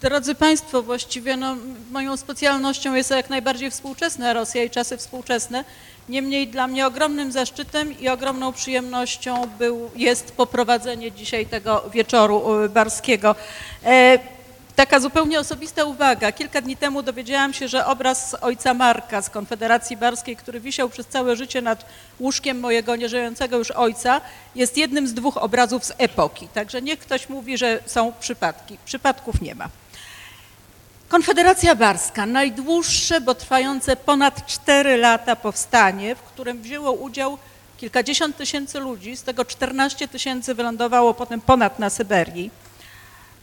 Drodzy Państwo, właściwie no, moją specjalnością jest jak najbardziej współczesna Rosja i czasy współczesne. Niemniej dla mnie ogromnym zaszczytem i ogromną przyjemnością był, jest poprowadzenie dzisiaj tego wieczoru y, barskiego. E, Taka zupełnie osobista uwaga. Kilka dni temu dowiedziałam się, że obraz ojca Marka z Konfederacji Barskiej, który wisiał przez całe życie nad łóżkiem mojego nieżyjącego już ojca, jest jednym z dwóch obrazów z epoki. Także niech ktoś mówi, że są przypadki. Przypadków nie ma. Konfederacja Barska, najdłuższe, bo trwające ponad 4 lata powstanie, w którym wzięło udział kilkadziesiąt tysięcy ludzi, z tego 14 tysięcy wylądowało potem ponad na Syberii.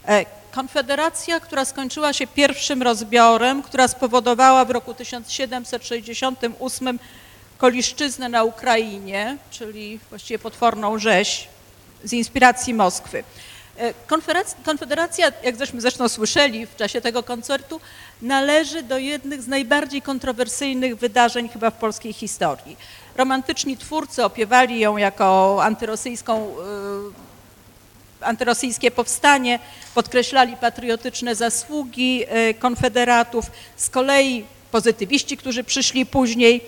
E, Konfederacja, która skończyła się pierwszym rozbiorem, która spowodowała w roku 1768 koliszczyznę na Ukrainie, czyli właściwie potworną rzeź z inspiracji Moskwy. E, Konfederacja, jak żeśmy zresztą słyszeli w czasie tego koncertu, należy do jednych z najbardziej kontrowersyjnych wydarzeń chyba w polskiej historii. Romantyczni twórcy opiewali ją jako antyrosyjską e, antyrosyjskie powstanie, podkreślali patriotyczne zasługi e, konfederatów. Z kolei pozytywiści, którzy przyszli później,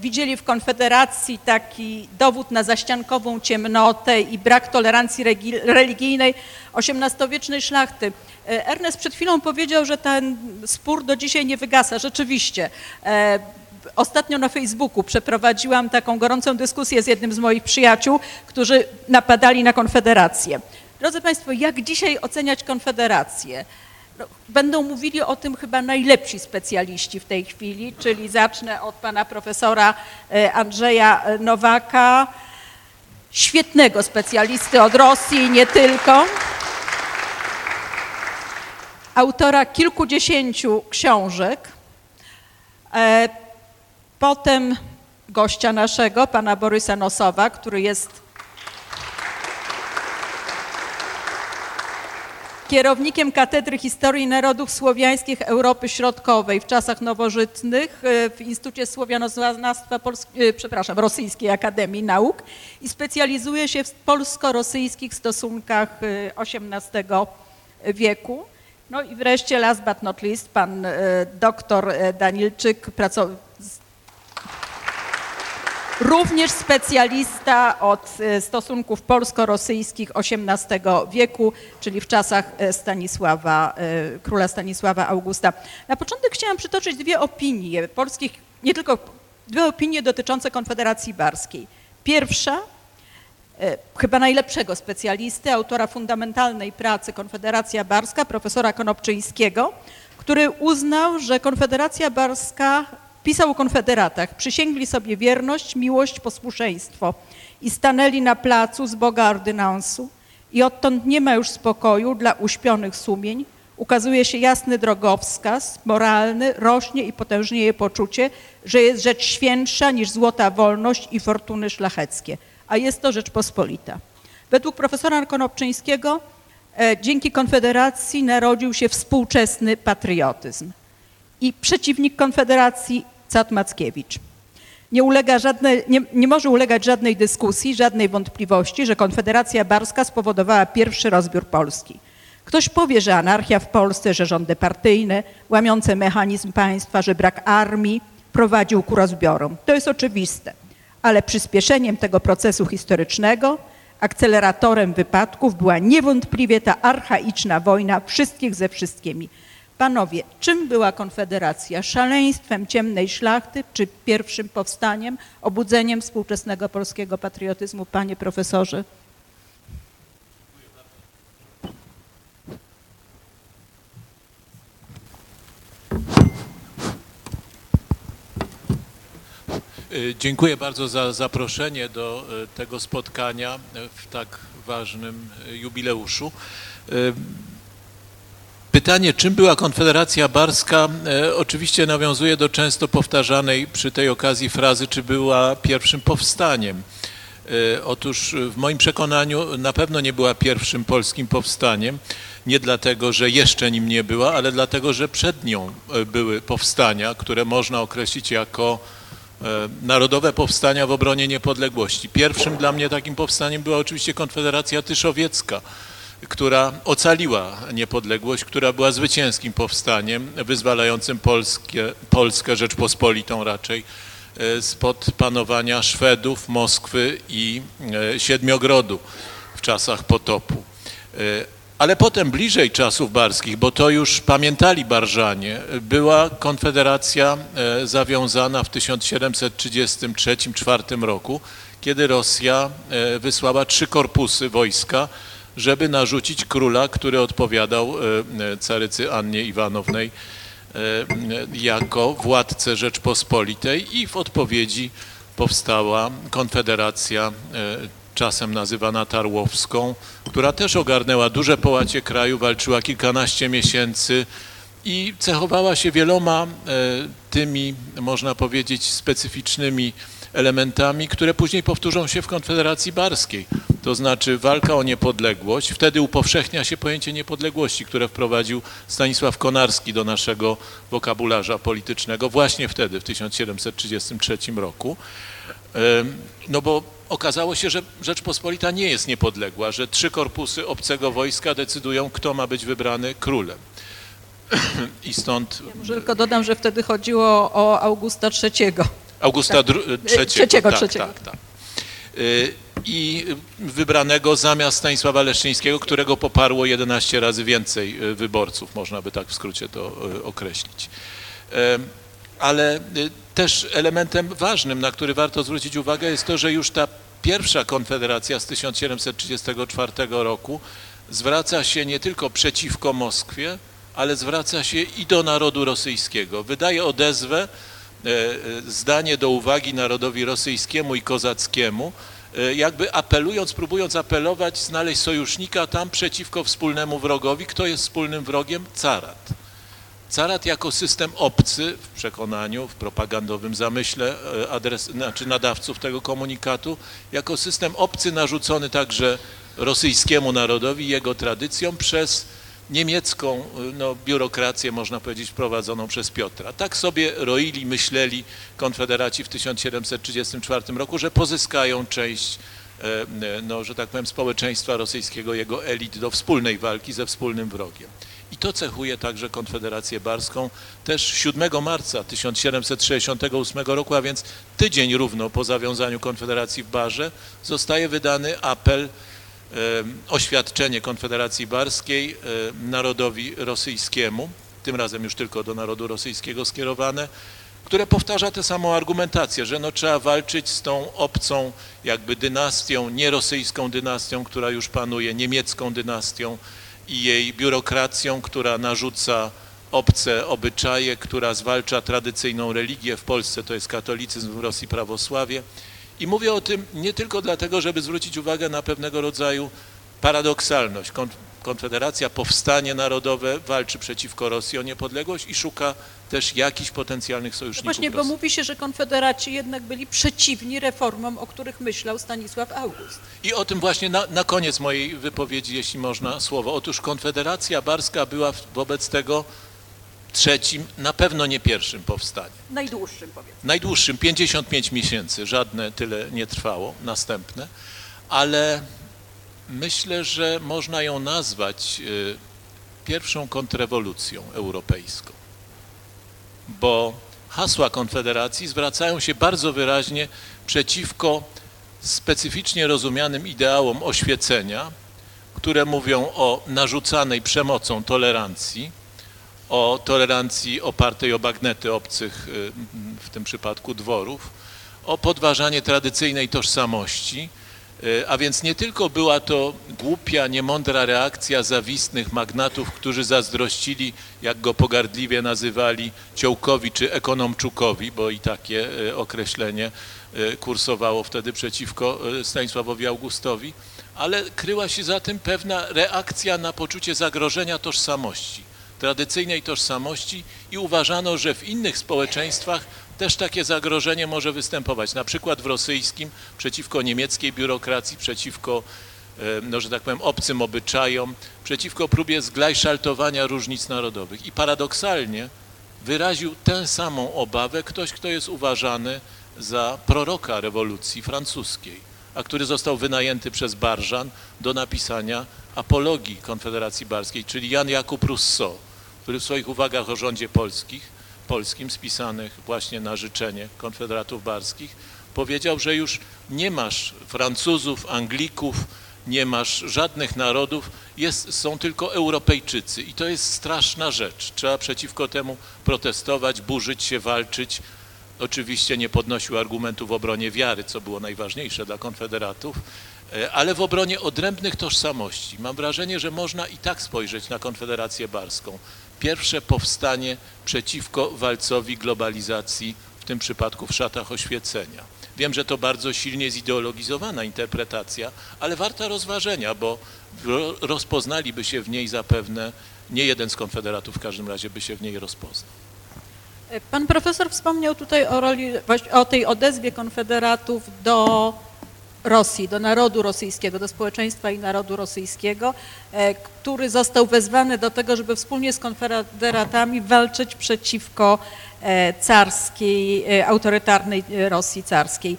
widzieli w Konfederacji taki dowód na zaściankową ciemnotę i brak tolerancji religijnej XVIII-wiecznej szlachty. E, Ernest przed chwilą powiedział, że ten spór do dzisiaj nie wygasa. Rzeczywiście. Ostatnio na Facebooku przeprowadziłam taką gorącą dyskusję z jednym z moich przyjaciół, którzy napadali na Konfederację. Drodzy Państwo, jak dzisiaj oceniać Konfederację? Będą mówili o tym chyba najlepsi specjaliści w tej chwili, czyli zacznę od pana profesora e, Andrzeja Nowaka, świetnego specjalisty od Rosji nie tylko, autora kilkudziesięciu książek, e, Potem gościa naszego, pana Borysa Nosowa, który jest kierownikiem Katedry Historii Narodów Słowiańskich Europy Środkowej w czasach nowożytnych e, w Instytucie Słowianoznawstwa e, przepraszam, Rosyjskiej Akademii Nauk i specjalizuje się w polsko-rosyjskich stosunkach XVIII e, wieku. No i wreszcie last but not least pan doktor Danilczyk, również specjalista od e, stosunków polsko-rosyjskich XVIII wieku, czyli w czasach e, Stanisława, e, króla Stanisława Augusta. Na początek chciałam przytoczyć dwie opinie polskich, nie tylko dwie opinie dotyczące Konfederacji Barskiej. Pierwsza, chyba najlepszego specjalisty, autora fundamentalnej pracy Konfederacja Barska, profesora Konopczyńskiego, który uznał, że Konfederacja Barska Pisał o konfederatach. Przysięgli sobie wierność, miłość, posłuszeństwo i stanęli na placu z Boga ordynansu i odtąd nie ma już spokoju dla uśpionych sumień. Ukazuje się jasny drogowskaz, moralny, rośnie i potężnieje poczucie, że jest rzecz świętsza niż złota wolność i fortuny szlacheckie, a jest to Rzeczpospolita. Według profesora Konopczyńskiego e, dzięki Konfederacji narodził się współczesny patriotyzm i przeciwnik Konfederacji Cat Mackiewicz. Nie, ulega żadne, nie, nie może ulegać żadnej dyskusji, żadnej wątpliwości, że Konfederacja Barska spowodowała pierwszy rozbiór Polski. Ktoś powie, że anarchia w Polsce, że rządy partyjne, łamiące mechanizm państwa, że brak armii prowadził ku rozbiorom. To jest oczywiste, ale przyspieszeniem tego procesu historycznego, akceleratorem wypadków była niewątpliwie ta archaiczna wojna wszystkich ze wszystkimi, Panowie, czym była Konfederacja? Szaleństwem ciemnej szlachty, czy pierwszym powstaniem, obudzeniem współczesnego polskiego patriotyzmu, panie profesorze? Y, dziękuję bardzo za zaproszenie do y, tego spotkania w tak ważnym y, jubileuszu. Pytanie, czym była Konfederacja Barska, e, oczywiście nawiązuje do często powtarzanej przy tej okazji frazy, czy była pierwszym powstaniem. E, otóż w moim przekonaniu na pewno nie była pierwszym polskim powstaniem, nie dlatego, że jeszcze nim nie była, ale dlatego, że przed nią e, były powstania, które można określić jako narodowe powstania w obronie niepodległości. Pierwszym dla mnie takim powstaniem była oczywiście Konfederacja Tyszowiecka, która ocaliła niepodległość, która była zwycięskim powstaniem wyzwalającym Polskie, Polskę, Rzeczpospolitą raczej, e, spod panowania Szwedów, Moskwy i e, Siedmiogrodu w czasach potopu. E, Ale potem bliżej czasów barskich, bo to już pamiętali Barżanie, była konfederacja zawiązana w 1733-4 roku, kiedy Rosja wysłała trzy korpusy wojska, żeby narzucić króla, który odpowiadał e, e, carycy Annie Iwanownej e, jako władcę Rzeczpospolitej i w odpowiedzi powstała konfederacja czasem nazywana Tarłowską, która też ogarnęła duże połacie kraju, walczyła kilkanaście miesięcy i cechowała się wieloma tymi, można powiedzieć, specyficznymi elementami, które później powtórzą się w Konfederacji Barskiej. To znaczy walka o niepodległość. Wtedy upowszechnia się pojęcie niepodległości, które wprowadził Stanisław Konarski do naszego wokabularza politycznego właśnie wtedy, w 1733 roku. No bo okazało się, że Rzeczpospolita nie jest niepodległa, że trzy korpusy obcego wojska decydują, kto ma być wybrany królem. I stąd Może tylko dodam, że wtedy chodziło o Augusta III. Augusta dru- III. trzeciego, tak, trzeciego. Tak, tak. Y, I wybranego zamiast Stanisława Leszczyńskiego, którego poparło 11 razy więcej y, wyborców, można by tak w skrócie to y, określić. Ale y, też elementem ważnym, na który warto zwrócić uwagę, jest to, że już ta pierwsza konfederacja z 1734 roku zwraca się nie tylko przeciwko Moskwie, ale zwraca się i do narodu rosyjskiego. Wydaje odezwę, zdanie do uwagi narodowi rosyjskiemu i kozackiemu, e, jakby apelując, próbując apelować, znaleźć sojusznika tam przeciwko wspólnemu wrogowi. Kto jest wspólnym wrogiem? Carat. Carat jako system obcy w przekonaniu, w propagandowym zamyśle e, adres, znaczy nadawców tego komunikatu, jako system obcy narzucony także rosyjskiemu narodowi, jego tradycjom przez niemiecką e, no, biurokrację, można powiedzieć, prowadzoną przez Piotra. Tak sobie roili, myśleli konfederaci w 1734 roku, że pozyskają część e, e, no, że tak powiem, społeczeństwa rosyjskiego, jego elit do wspólnej walki ze wspólnym wrogiem. I to cechuje także Konfederację Barską. Też 7 marca 1768 roku, a więc tydzień równo po zawiązaniu Konfederacji w Barze, zostaje wydany apel, oświadczenie Konfederacji Barskiej e, narodowi rosyjskiemu, tym razem już tylko do narodu rosyjskiego skierowane, które powtarza tę samą argumentację, że no trzeba walczyć z tą obcą jakby dynastią, nierosyjską dynastią, która już panuje, niemiecką dynastią i jej biurokracją, która narzuca obce obyczaje, która zwalcza tradycyjną religię w Polsce, to jest katolicyzm, w Rosji prawosławie. I mówię o tym nie tylko dlatego, żeby zwrócić uwagę na pewnego rodzaju paradoksalność. Kon- Konfederacja, powstanie narodowe walczy przeciwko Rosji o niepodległość i szuka też jakichś potencjalnych No sojuszników. właśnie, bo Rosji. mówi się, że konfederaci jednak byli przeciwni reformom, o których myślał Stanisław August. I o tym właśnie na, na koniec mojej wypowiedzi, jeśli można słowo. Otóż Konfederacja Barska była wobec tego trzecim, na pewno nie pierwszym powstaniem. Najdłuższym powiedzmy. Najdłuższym 55 miesięcy, żadne tyle nie trwało, następne, ale myślę, że można ją nazwać y, pierwszą kontrrewolucją europejską, bo hasła Konfederacji zwracają się bardzo wyraźnie przeciwko specyficznie rozumianym ideałom oświecenia, które mówią o narzucanej przemocą tolerancji, o tolerancji opartej o bagnety obcych, y, w tym przypadku dworów, o podważanie tradycyjnej tożsamości, y, a więc nie tylko była to głupia, niemądra reakcja zawistnych magnatów, którzy zazdrościli, jak go pogardliwie nazywali, Ciołkowi czy Ekonomczukowi, bo i takie y, określenie kursowało wtedy przeciwko Stanisławowi Augustowi, ale kryła się za tym pewna reakcja na poczucie zagrożenia tożsamości tradycyjnej tożsamości i uważano, że w innych społeczeństwach też takie zagrożenie może występować, na przykład w rosyjskim przeciwko niemieckiej biurokracji, przeciwko, no, że tak powiem, obcym obyczajom, przeciwko próbie zglajszaltowania różnic narodowych. I paradoksalnie wyraził tę samą obawę ktoś, kto jest uważany za proroka rewolucji francuskiej, a który został wynajęty przez Barżan do napisania apologii Konfederacji Barskiej, czyli Jan Jakub Rousseau, który w swoich uwagach o rządzie polskich, polskim spisanych właśnie na życzenie konfederatów barskich, powiedział, że już nie masz Francuzów, Anglików, nie masz żadnych narodów, jest, są tylko Europejczycy i to jest straszna rzecz. Trzeba przeciwko temu protestować, burzyć się, walczyć. Oczywiście nie podnosił argumentów w obronie wiary, co było najważniejsze dla konfederatów, e, ale w obronie odrębnych tożsamości. Mam wrażenie, że można i tak spojrzeć na Konfederację Barską. Pierwsze powstanie przeciwko walcowi globalizacji, w tym przypadku w szatach oświecenia. Wiem, że to bardzo silnie zideologizowana interpretacja, ale warta rozważenia, bo ro- rozpoznaliby się w niej zapewne, nie jeden z konfederatów w każdym razie by się w niej rozpoznał. Pan profesor wspomniał tutaj o, roli, o tej odezwie konfederatów do Rosji, do narodu rosyjskiego, do społeczeństwa i narodu rosyjskiego, e, który został wezwany do tego, żeby wspólnie z konfederatami walczyć przeciwko e, carskiej, e, autorytarnej Rosji carskiej.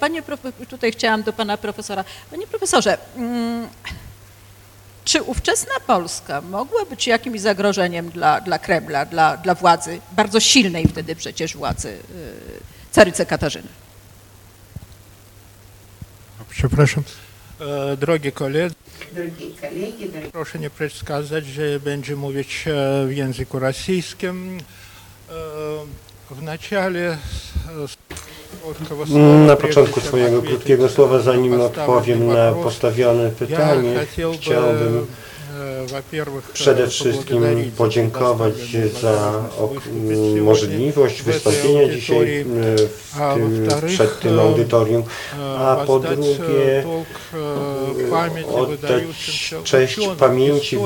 Panie, tutaj chciałam do pana profesora. Panie profesorze, mm, czy ówczesna Polska mogła być jakimś zagrożeniem dla, dla Kremla, dla, dla władzy, bardzo silnej wtedy przecież władzy carycy Katarzyny? Przepraszam. E, Drogie koledzy, Дорогие коллеги, дорогие proszę nie przeszkadzać, że będzie mówić e, w języku rosyjskim. E, W начале krótkiego słowa, Na прежде początku чем swojego ответить krótkiego słowa, zanim na odpowiem postawiony na вопрос, postawione ja pytanie, хотел бы, chciałbym e, во-первых, Przede wszystkim podziękować za możliwość wystąpienia dzisiaj e, tym, przed tym audytorium, a po drugie oddać cześć pamięci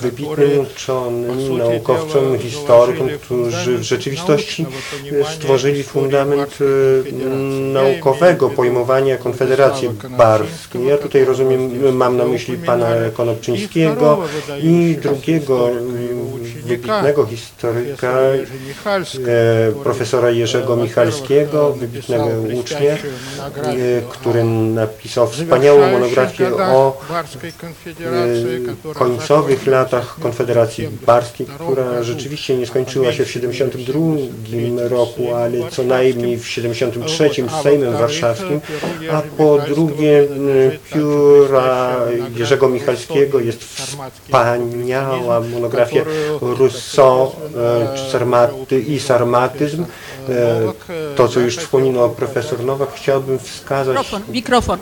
wybitnym uczonym, naukowcom, historykom, którzy w rzeczywistości stworzyli fundament e, naukowego pojmowania Konfederacji Barskiej. Ja tutaj rozumiem, mam na myśli pana Konopczyńskiego, i drugiego e, wybitnego historyka, e, profesora Jerzego Michalskiego, wybitnego ucznia, e, który napisał wspaniałą monografię o e, końcowych latach Konfederacji Barskiej, która rzeczywiście nie skończyła się w 72 roku, ale co najmniej w 73 z Sejmem Warszawskim, a po drugie pióra Jerzego Michalskiego jest wspaniała monografia Rousseau, e, Sarmaty i sarmatyzm, e, to co już wspominał profesor Nowak, chciałbym wskazać... Mikrofon, mikrofon.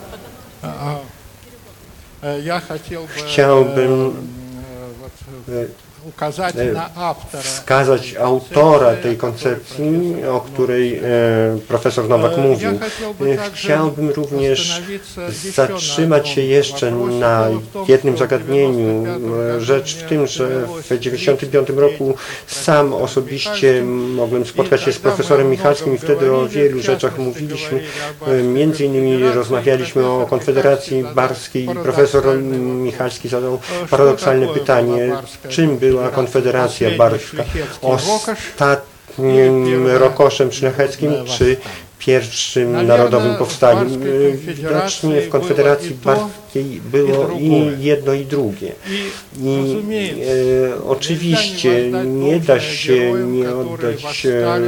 E, chciałbym E, wskazać autora tej koncepcji, o której e, profesor Nowak mówił. Chciałbym e, również zatrzymać się jeszcze na jednym zagadnieniu. Rzecz w tym, że w 1995 roku sam osobiście mogłem spotkać się z profesorem Michalskim i wtedy o wielu rzeczach mówiliśmy. Między innymi rozmawialiśmy o Konfederacji Barskiej i profesor Michalski zadał paradoksalne pytanie, czym był była Konfederacja Barska? Ostatnim rokoszem szlacheckim czy pierwszym narodowym powstaniem? Widocznie w Konfederacji Było i jedno i drugie. I e, oczywiście nie da się nie oddać e,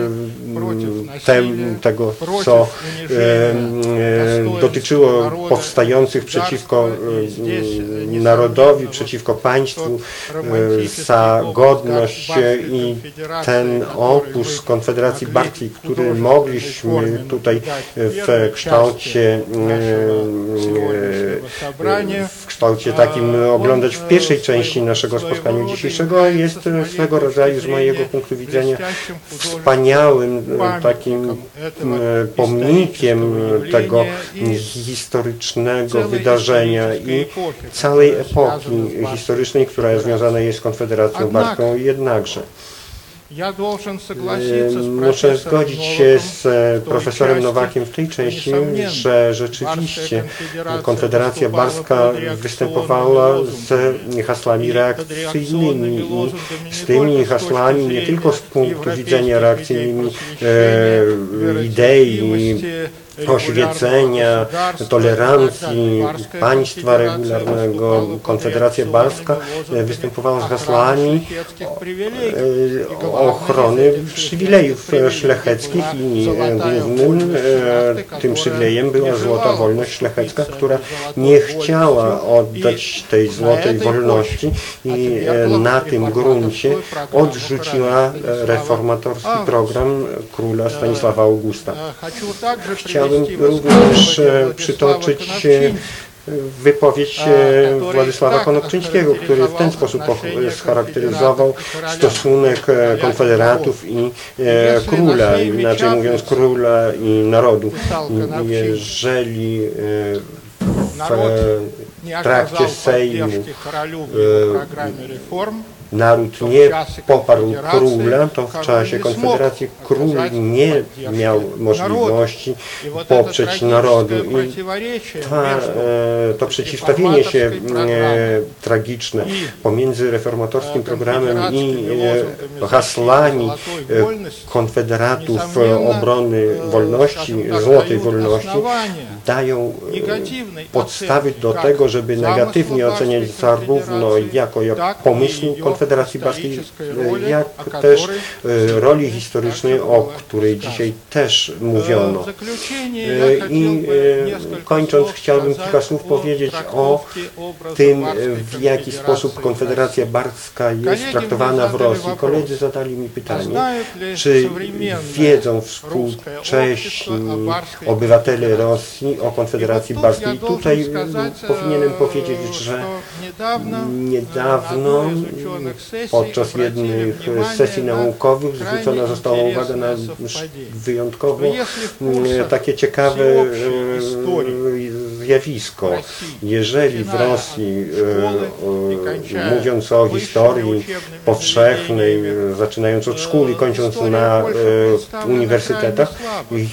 tem, tego, co e, e, dotyczyło powstających przeciwko e, narodowi, przeciwko państwu, e, za godność e, i ten opus Konfederacji Barskiej, który mogliśmy tutaj w kształcie e, w kształcie takim oglądać w pierwszej części naszego spotkania dzisiejszego jest swego rodzaju z mojego punktu widzenia wspaniałym e, takim e, pomnikiem tego historycznego wydarzenia i całej epoki historycznej, która związana jest z Konfederacją Barską jednakże. Muszę zgodzić się z e, profesorem Nowakiem w tej części, że rzeczywiście Konfederacja Barska występowała z haslami reakcyjnymi. i z tymi haslami nie tylko z punktu widzenia reakcyjnymi e, idei oświecenia, tolerancji państwa regularnego. Konfederacja Barska e, występowała z hasłami e, ochrony przywilejów szlecheckich i e, głównym e, tym przywilejem była złota wolność szlachecka, która nie chciała oddać tej złotej wolności i na tym gruncie odrzuciła reformatorski program króla Stanisława Augusta. Chciałbym również e, przytoczyć wypowiedź e, Władysława Konopczyńskiego, który w ten sposób scharakteryzował stosunek e, konfederatów i króla, inaczej mówiąc króla i narodu. Jeżeli w trakcie Sejmu naród nie poparł króla, to w czasie Konfederacji król nie miał możliwości poprzeć narodu. I ta, e, to przeciwstawienie się e, tragiczne pomiędzy reformatorskim programem i e, hasłami e, konfederatów obrony wolności, złotej wolności, dają podstawy do tego, żeby negatywnie oceniać zarówno jako jak pomysł Konfederacji Barskiej, e, jak też e, roli historycznej, o której dzisiaj też mówiono. E, I e, kończąc, chciałbym kilka słów powiedzieć o tym, e, w jaki sposób Konfederacja Barska jest traktowana w Rosji. Koledzy zadali mi pytanie, czy wiedzą współcześni obywatele Rosji o Konfederacji Barskiej. Tutaj e, powinienem powiedzieć, że niedawno podczas jednych sesji naukowych zwrócona została uwaga na wyjątkowo mm, takie ciekawe e, zjawisko. Jeżeli w Rosji, e, e, mówiąc o historii powszechnej, e, zaczynając od szkół i kończąc na e, uniwersytetach,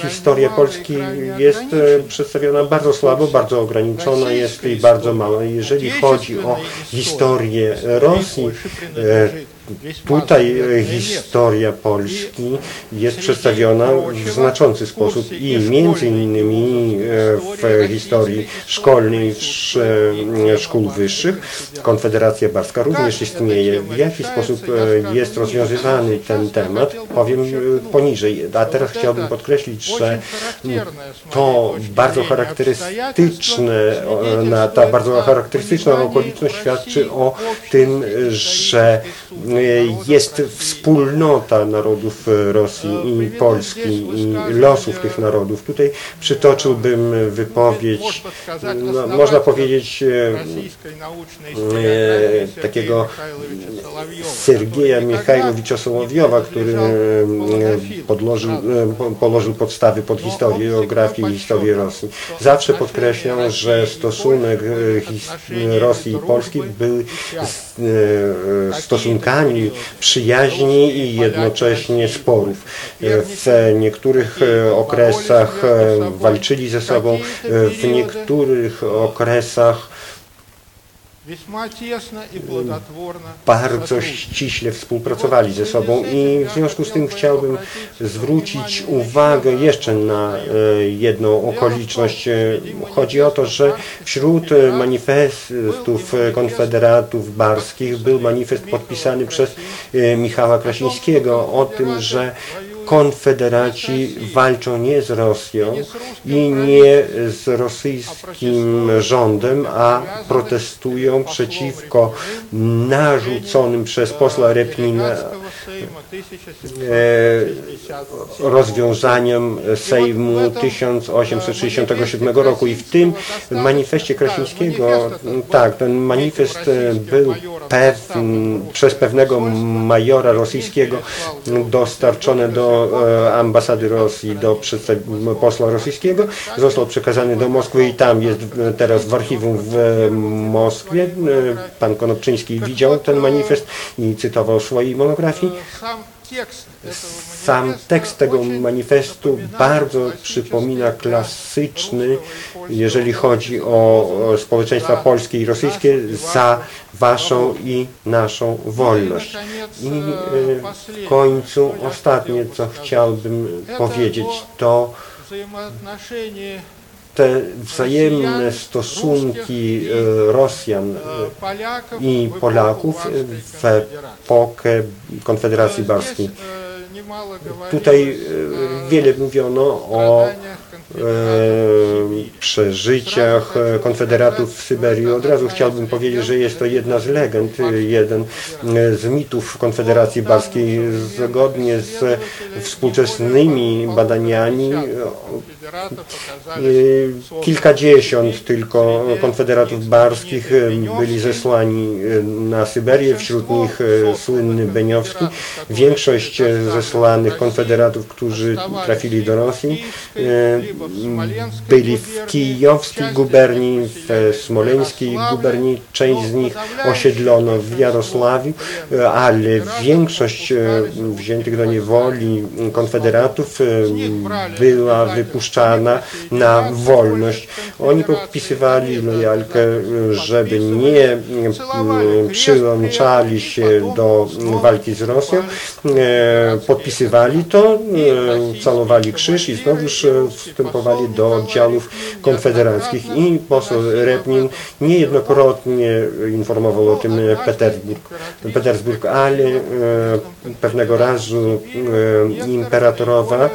historia Polski jest e, przedstawiona bardzo słabo, bardzo ograniczona jest i bardzo mała. Jeżeli chodzi o historię Rosji, e, Tutaj e, historia Polski jest przedstawiona w znaczący sposób i między innymi e, w historii szkolnej e, szkół wyższych. Konfederacja Barska również istnieje. W jaki sposób jest rozwiązywany ten temat, powiem poniżej. A teraz chciałbym podkreślić, że to bardzo charakterystyczne, ta bardzo charakterystyczna okoliczność świadczy o tym, że jest wspólnota narodów e, Rosji i Polski i losów tych narodów. Tutaj przytoczyłbym wypowiedź, no, można powiedzieć, e, e, takiego Sergieja Michajlowicza Sołowiowa, który podłożył, po- położył podstawy pod historię, geografię i historię Rosji. Zawsze podkreślał, że stosunek Rosji i Polski był z, stosunkami przyjaźni i jednocześnie sporów. W niektórych e, okresach e, walczyli ze sobą, e, w niektórych okresach bardzo ściśle współpracowali ze sobą i w związku z tym chciałbym zwrócić uwagę jeszcze na e, jedną okoliczność. Chodzi o to, że wśród e, manifestów e, konfederatów barskich był manifest podpisany przez Michała Krasińskiego o tym, że konfederaci walczą nie z Rosją i nie z rosyjskim rządem, a protestują przeciwko narzuconym przez posła Repnina e, rozwiązaniom Sejmu 1867 roku i w tym manifestie Krasińskiego, tak, ten manifest e, był przez pewnego majora rosyjskiego dostarczony do e, ambasady Rosji, do posła rosyjskiego, został przekazany do Moskwy i tam jest teraz w archiwum w Moskwie. E, Pan Konopczyński widział ten manifest i cytował w swojej monografii. Sam tekst tego manifestu bardzo przypomina klasyczny, jeżeli chodzi o społeczeństwa polskie i rosyjskie, za waszą i naszą wolność. I e, w końcu ostatnie, co chciałbym powiedzieć, to te wzajemne stosunki e, Rosjan e, i Polaków w epokę Konfederacji Barskiej. Tutaj wiele mówiono o E, przeżyciach e, konfederatów w Syberii. Od razu chciałbym powiedzieć, że jest to jedna z legend, jeden e, z mitów Konfederacji barskiej. Zgodnie z współczesnymi badaniami kilkadziesiąt tylko konfederatów barskich byli zesłani na Syberię, wśród nich słynny Beniowski. Większość zesłanych konfederatów, którzy trafili do Rosji, byli w kijowskiej guberni, w smoleńskiej guberni. Część z nich osiedlono w Jarosławiu, ale większość y, wziętych do niewoli konfederatów y, była wypuszczana na wolność. Oni podpisywali lojalkę, żeby nie przyłączali się do walki z Rosją. E, Podpisywali to, e, calowali krzyż i znowuż e, do oddziałów konfederackich. I poseł Repnin niejednokrotnie informował o tym Petersburg, Petersburg ale e, pewnego razu e, imperatorowa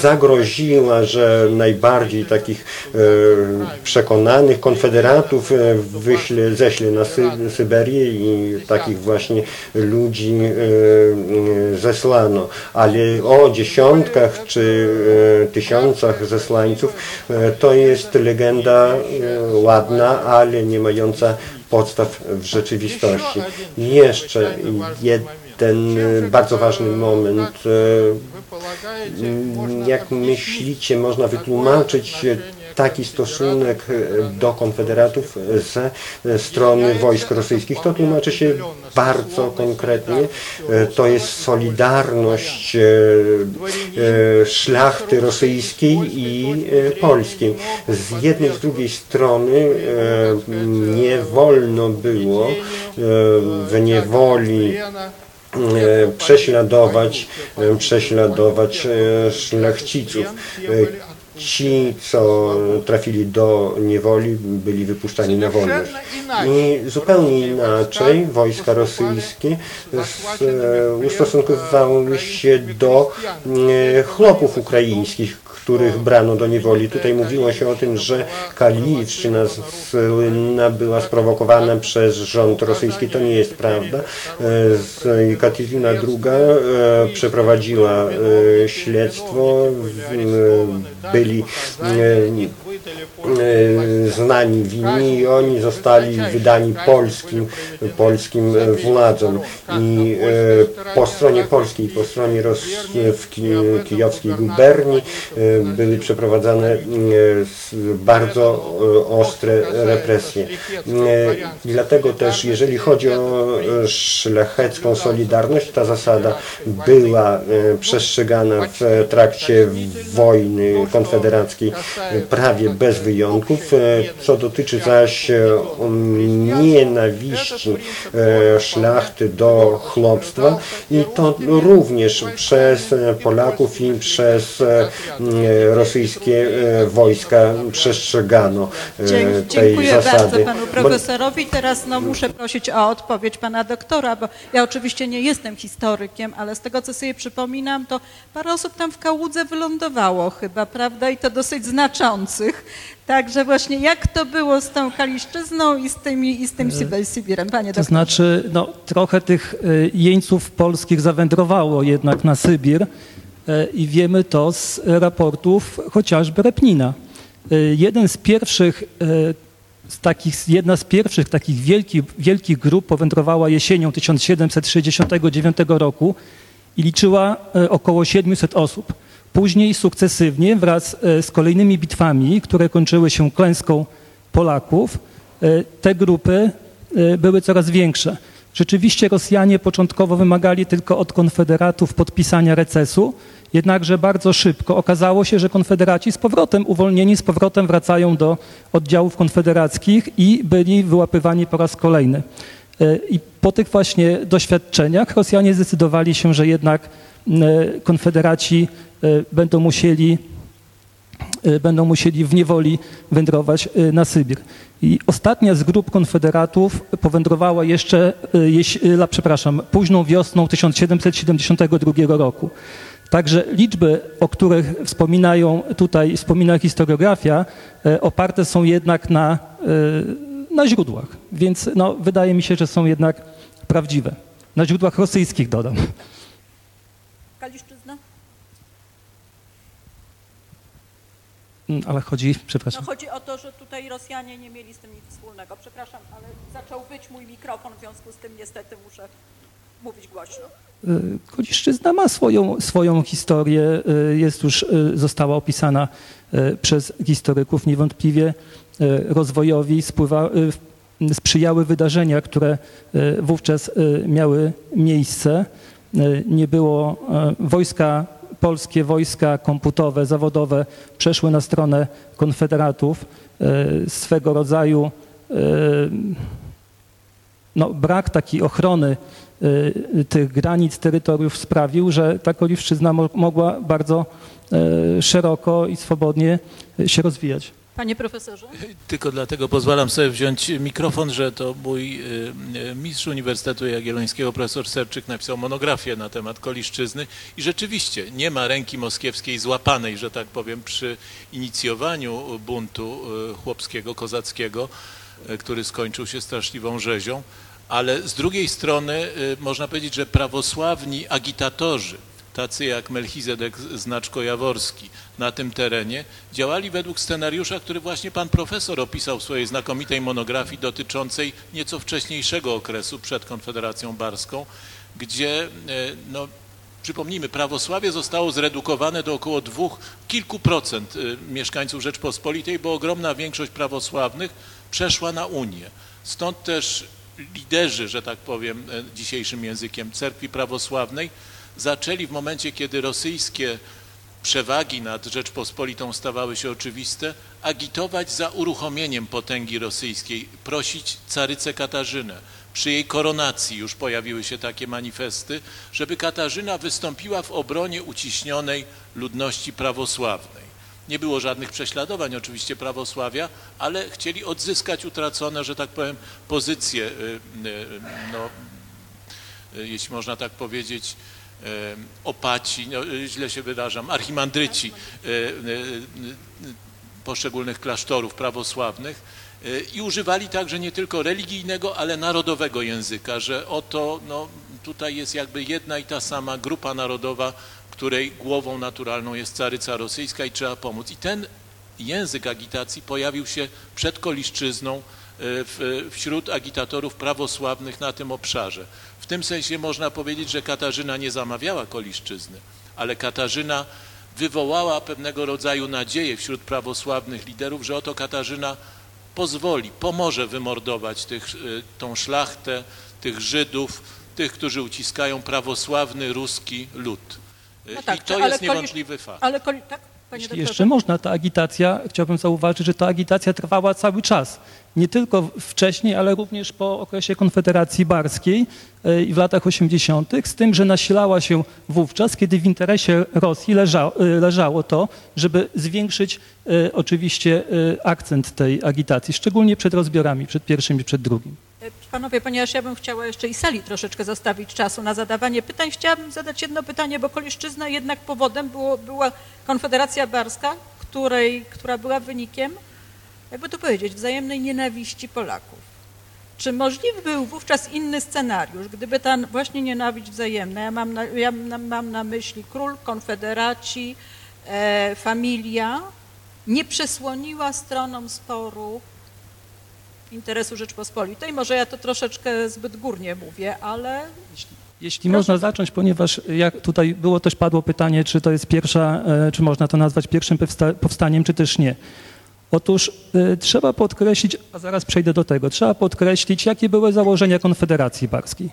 zagroziła, że najbardziej takich e, przekonanych konfederatów e, wyśle, ześle na Sy Syberię i takich właśnie ludzi e, zesłano. Ale o dziesiątkach czy tysiącach zesłańców to jest legenda ładna, ale nie mająca podstaw w rzeczywistości. I jeszcze jeden ten y, bardzo ważny moment. Y, y, jak myślicie, można wytłumaczyć taki stosunek do konfederatów ze strony wojsk rosyjskich? To tłumaczy się bardzo konkretnie. To jest solidarność szlachty rosyjskiej i polskiej. Z jednej i z drugiej strony nie wolno było w niewoli prześladować, e, prześladować e, szlachciców. E, Ci, co trafili do niewoli, byli wypuszczani na wolność. I zupełnie inaczej wojska rosyjskie e, ustosunkowywały się do e, chłopów ukraińskich, których brano do niewoli. Tutaj mówiło się o tym, że Kalijowszczyna słynna była sprowokowana przez rząd rosyjski. To nie jest prawda. E, Katarzyna II e, przeprowadziła e, śledztwo. Byli znani winni i oni zostali wydani polskim, polskim e, władzom. I e, po stronie polskiej, po stronie Ros w ki kijowskiej guberni e, były przeprowadzane e, bardzo e, ostre represje. E, Dlatego też, jeżeli chodzi o e, szlachecką solidarność, ta zasada była e, przestrzegana w trakcie wojny konfederackiej e, prawie bez wyjątków. E, Co dotyczy zaś e, nienawiści e, szlachty do chłopstwa i to również przez Polaków i przez e, m, rosyjskie wojska przestrzegano tej Dziękuję bardzo zasady. panu Bo- profesorowi. Teraz no, muszę prosić o odpowiedź pana doktora, bo ja oczywiście nie jestem historykiem, ale z tego, co sobie przypominam, to parę osób tam w Kałudze wylądowało chyba, prawda? I to dosyć znaczących. Także właśnie jak to było z tą Kaliszczyzną i z, tymi, i z tym Sybe- Sybirem, panie To doktorze? znaczy, no, trochę tych y, jeńców polskich zawędrowało jednak na Sybir y, i wiemy to z raportów chociażby Repnina. Jeden z pierwszych, z takich, jedna z pierwszych takich wielkich, wielkich grup powędrowała jesienią 1769 roku i liczyła około 700 osób. Później sukcesywnie wraz y, z kolejnymi bitwami, które kończyły się klęską Polaków, y, te grupy y, były coraz większe. Rzeczywiście Rosjanie początkowo wymagali tylko od konfederatów podpisania recesu, jednakże bardzo szybko okazało się, że konfederaci z powrotem uwolnieni, z powrotem wracają do oddziałów konfederackich i byli wyłapywani po raz kolejny. I po tych właśnie doświadczeniach Rosjanie zdecydowali się, że jednak konfederaci y, będą musieli y, będą musieli w niewoli wędrować na Sybir. I ostatnia z grup konfederatów powędrowała jeszcze, przepraszam, późną wiosną 1772 roku. Także liczby, o których wspominają tutaj, wspomina historiografia, oparte są jednak na, na źródłach. Więc no, wydaje mi się, że są jednak prawdziwe. Na źródłach rosyjskich dodam. Kaliszczyzna? Mm, Ale chodzi, No przepraszam. chodzi o to, że tutaj Rosjanie nie mieli z tym nic wspólnego. Przepraszam, ale zaczął być mój mikrofon, w związku z tym niestety muszę mówić głośno. Y, Koliszczyzna ma swoją, swoją historię, y, jest już, y, została opisana przez historyków niewątpliwie rozwojowi, spływa, sprzyjały wydarzenia, które wówczas miały miejsce. Y, Nie było y, wojska polskie, wojska komputowe, zawodowe przeszły na stronę konfederatów. Y, Swego rodzaju no, brak takiej ochrony tych granic terytoriów sprawił, że ta Koliszczyzna mo- mogła bardzo szeroko i swobodnie się rozwijać. Panie profesorze? Tylko dlatego pozwalam sobie wziąć mikrofon, że to mój y, y, mistrz Uniwersytetu Jagiellońskiego, profesor Serczyk, napisał monografię na temat Koliszczyzny i rzeczywiście nie ma ręki moskiewskiej złapanej, że tak powiem, przy inicjowaniu buntu y, chłopskiego, kozackiego, który skończył się straszliwą rzezią, ale z drugiej strony można powiedzieć, że prawosławni agitatorzy, tacy jak Melchizedek Znaczko-Jaworski na tym terenie, działali według scenariusza, który właśnie pan profesor opisał w swojej znakomitej monografii dotyczącej nieco wcześniejszego okresu przed Konfederacją Barską, gdzie, e, no, przypomnijmy, prawosławie zostało zredukowane do około dwóch, kilku procent e, mieszkańców Rzeczpospolitej, bo ogromna większość prawosławnych przeszła na Unię. Stąd też liderzy, że tak powiem e, dzisiejszym językiem, cerkwi prawosławnej zaczęli w momencie, kiedy rosyjskie przewagi nad Rzeczpospolitą stawały się oczywiste, agitować za uruchomieniem potęgi rosyjskiej, prosić carycę Katarzynę. Przy jej koronacji już pojawiły się takie manifesty, żeby Katarzyna wystąpiła w obronie uciśnionej ludności prawosławnej. Nie było żadnych prześladowań oczywiście prawosławia, ale chcieli odzyskać utracone, że tak powiem, pozycje, y, y, no, y, jeśli można tak powiedzieć, opaci, no, źle się wyrażam, archimandryci e, e, poszczególnych klasztorów prawosławnych i używali także nie tylko religijnego, ale narodowego języka, że oto no, tutaj jest jakby jedna i ta sama grupa narodowa, której głową naturalną jest caryca rosyjska i trzeba pomóc. I ten język agitacji pojawił się przed Koliszczyzną w, wśród agitatorów prawosławnych na tym obszarze. W tym sensie można powiedzieć, że Katarzyna nie zamawiała Koliszczyzny, ale Katarzyna wywołała pewnego rodzaju nadzieję wśród prawosławnych liderów, że oto Katarzyna pozwoli, pomoże wymordować tych, y, tą szlachtę, tych Żydów, tych, którzy uciskają prawosławny ruski lud. Y, No tak, I to jest Kolisz- niewątliwy fakt. Ale koli... tak, panie Jeśli doktorze? jeszcze można, ta agitacja, chciałbym zauważyć, że ta agitacja trwała cały czas. Nie tylko wcześniej, ale również po okresie Konfederacji Barskiej e, i w latach 80., z tym, że nasilała się wówczas, kiedy w interesie Rosji leża, e, leżało to, żeby zwiększyć e, oczywiście akcent tej agitacji, szczególnie przed rozbiorami, przed pierwszym i przed drugim. Panowie, ponieważ ja bym chciała jeszcze i sali troszeczkę zostawić czasu na zadawanie pytań, chciałabym zadać jedno pytanie, bo Koliszczyzna jednak powodem było, była Konfederacja Barska, której, która była wynikiem, jakby to powiedzieć, wzajemnej nienawiści Polaków. Czy możliwy był wówczas inny scenariusz, gdyby ta właśnie nienawiść wzajemna, ja mam na, ja mam na myśli król, konfederaci, e, familia, nie przesłoniła stronom sporu interesu Rzeczpospolitej. Może ja to troszeczkę zbyt górnie mówię, ale Jeśli można zacząć, ponieważ jak tutaj było też padło pytanie, czy to jest pierwsza, e, czy można to nazwać pierwszym powsta- powstaniem, czy też nie. Otóż e, trzeba podkreślić, a zaraz przejdę do tego, trzeba podkreślić, jakie były założenia Konfederacji Barskiej.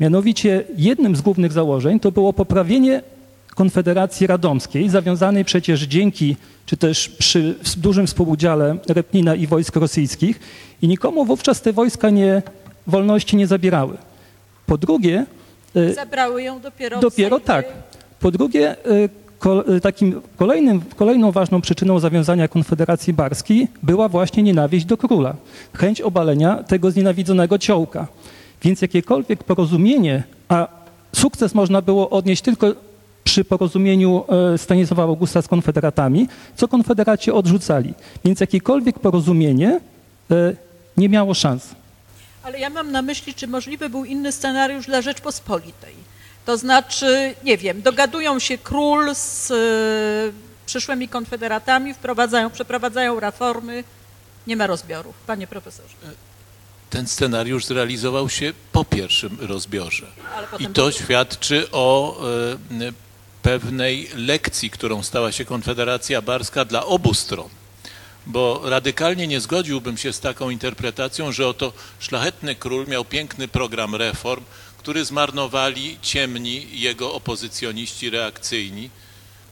Mianowicie jednym z głównych założeń to było poprawienie Konfederacji Radomskiej, zawiązanej przecież dzięki, czy też przy dużym współudziale Repnina i wojsk rosyjskich i nikomu wówczas te wojska nie, wolności nie zabierały. Po drugie, e, zabrały ją dopiero Dopiero tak. Po drugie, y, takim kolejnym, kolejną ważną przyczyną zawiązania Konfederacji Barskiej była właśnie nienawiść do króla, chęć obalenia tego znienawidzonego ciołka. Więc jakiekolwiek porozumienie, a sukces można było odnieść tylko przy porozumieniu e, Stanisława Augusta z konfederatami, co konfederaci odrzucali. Więc jakiekolwiek porozumienie e, nie miało szans. Ale ja mam na myśli, czy możliwy był inny scenariusz dla Rzeczpospolitej. To znaczy, nie wiem, dogadują się król z y, przyszłymi konfederatami, wprowadzają, przeprowadzają reformy, nie ma rozbiorów. Panie profesorze. Ten scenariusz zrealizował się po pierwszym rozbiorze. I to świadczy o e, pewnej lekcji, którą stała się Konfederacja Barska dla obu stron. Bo radykalnie nie zgodziłbym się z taką interpretacją, że oto szlachetny król miał piękny program reform, który zmarnowali ciemni jego opozycjoniści reakcyjni.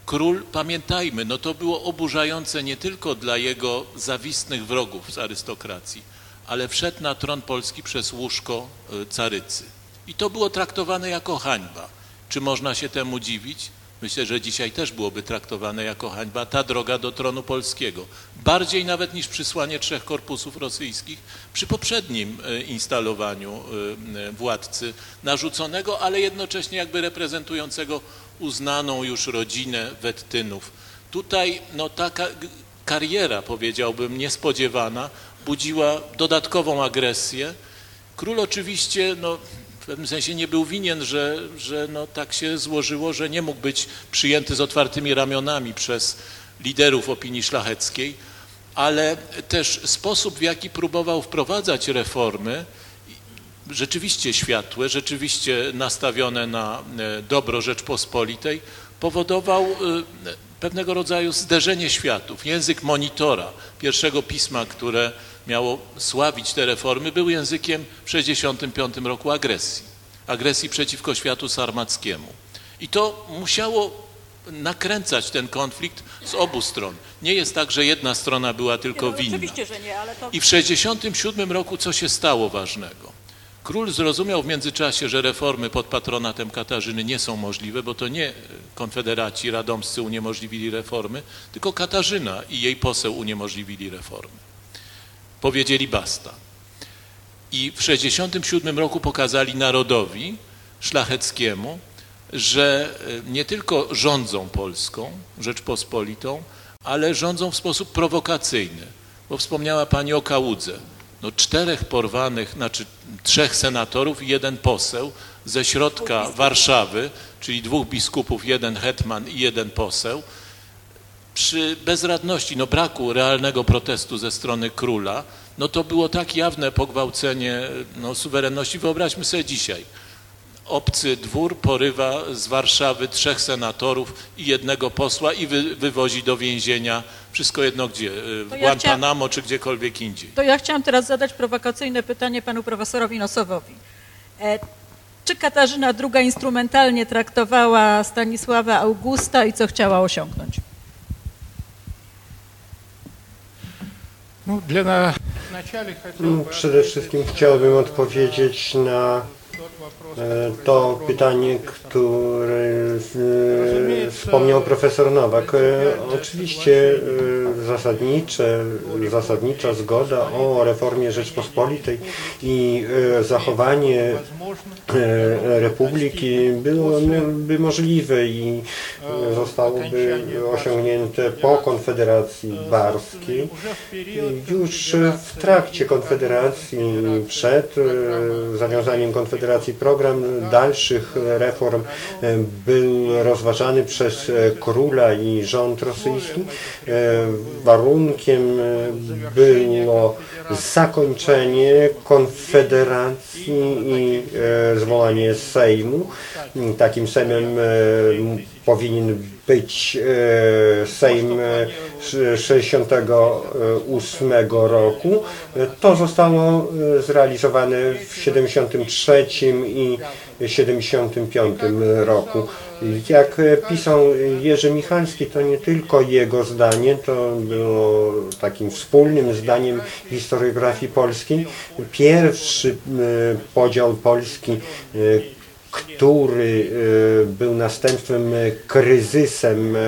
Król, pamiętajmy, no to było oburzające nie tylko dla jego zawistnych wrogów z arystokracji, ale wszedł na tron Polski przez łóżko y, carycy. I to było traktowane jako hańba. Czy można się temu dziwić? Myślę, że dzisiaj też byłoby traktowane jako hańba ta droga do tronu polskiego. Bardziej nawet niż przysłanie trzech korpusów rosyjskich przy poprzednim e, instalowaniu e, władcy narzuconego, ale jednocześnie jakby reprezentującego uznaną już rodzinę Wettynów. Tutaj no, taka kariera, powiedziałbym, niespodziewana, budziła dodatkową agresję. Król oczywiście no, w pewnym sensie nie był winien, że, że no tak się złożyło, że nie mógł być przyjęty z otwartymi ramionami przez liderów opinii szlacheckiej, ale też sposób, w jaki próbował wprowadzać reformy, rzeczywiście światłe, rzeczywiście nastawione na e, dobro Rzeczpospolitej, powodował e, pewnego rodzaju zderzenie światów. Język monitora, pierwszego pisma, które miało sławić te reformy, był językiem w 1965 roku agresji. Agresji przeciwko światu sarmackiemu. I to musiało nakręcać ten konflikt z obu stron. Nie jest tak, że jedna strona była tylko No, winna. I w 1967 roku co się stało ważnego? Król zrozumiał w międzyczasie, że reformy pod patronatem Katarzyny nie są możliwe, bo to nie konfederaci radomscy uniemożliwili reformy, tylko Katarzyna i jej poseł uniemożliwili reformy. Powiedzieli basta. I w 1967 roku pokazali narodowi szlacheckiemu, że e, nie tylko rządzą Polską, Rzeczpospolitą, ale rządzą w sposób prowokacyjny. Bo wspomniała Pani o Kałudze. No, czterech porwanych, znaczy trzech senatorów i jeden poseł ze środka Warszawy, czyli dwóch biskupów, jeden hetman i jeden poseł, przy bezradności, no braku realnego protestu ze strony króla, no to było tak jawne pogwałcenie no, suwerenności. Wyobraźmy sobie dzisiaj. Obcy dwór porywa z Warszawy trzech senatorów i jednego posła i wy, wywozi do więzienia, wszystko jedno gdzie, y, w ja Guantanamo czy gdziekolwiek indziej. To ja chciałam teraz zadać prowokacyjne pytanie panu profesorowi Nosowowi. E, czy Katarzyna II instrumentalnie traktowała Stanisława Augusta i co chciała osiągnąć? No, no przede wszystkim chciałbym odpowiedzieć na E, to pytanie, które e, wspomniał profesor Nowak. E, oczywiście zasadnicze, zasadnicza zgoda o reformie Rzeczpospolitej i zachowanie republiki byłoby no, możliwe i zostałoby osiągnięte po Konfederacji Barskiej. Już w trakcie Konfederacji, przed zawiązaniem Konfederacji, program dalszych reform e, był rozważany przez e, króla i rząd rosyjski. E, Warunkiem było zakończenie Konfederacji i zwołanie Sejmu. Takim Sejmem powinien być e, Sejm e, 68 roku. To zostało e, zrealizowane w 73 i 75 roku. Jak e, pisał Jerzy Michalski, to nie tylko jego zdanie, to było takim wspólnym zdaniem historiografii polskiej. Pierwszy e, podział Polski e, który e, był następstwem e, kryzysem e,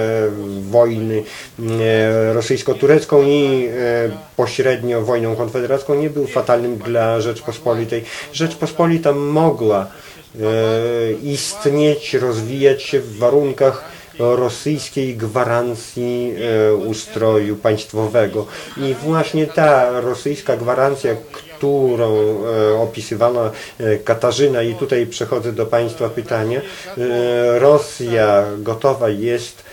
wojny rosyjsko-turecką i pośrednio wojną konfederacką, nie był fatalnym dla Rzeczpospolitej. Rzeczpospolita mogła istnieć, rozwijać się w warunkach rosyjskiej gwarancji e, ustroju państwowego. I właśnie ta rosyjska gwarancja, którą e, opisywała e, Katarzyna, i tutaj przechodzę do Państwa pytania, e, Rosja gotowa jest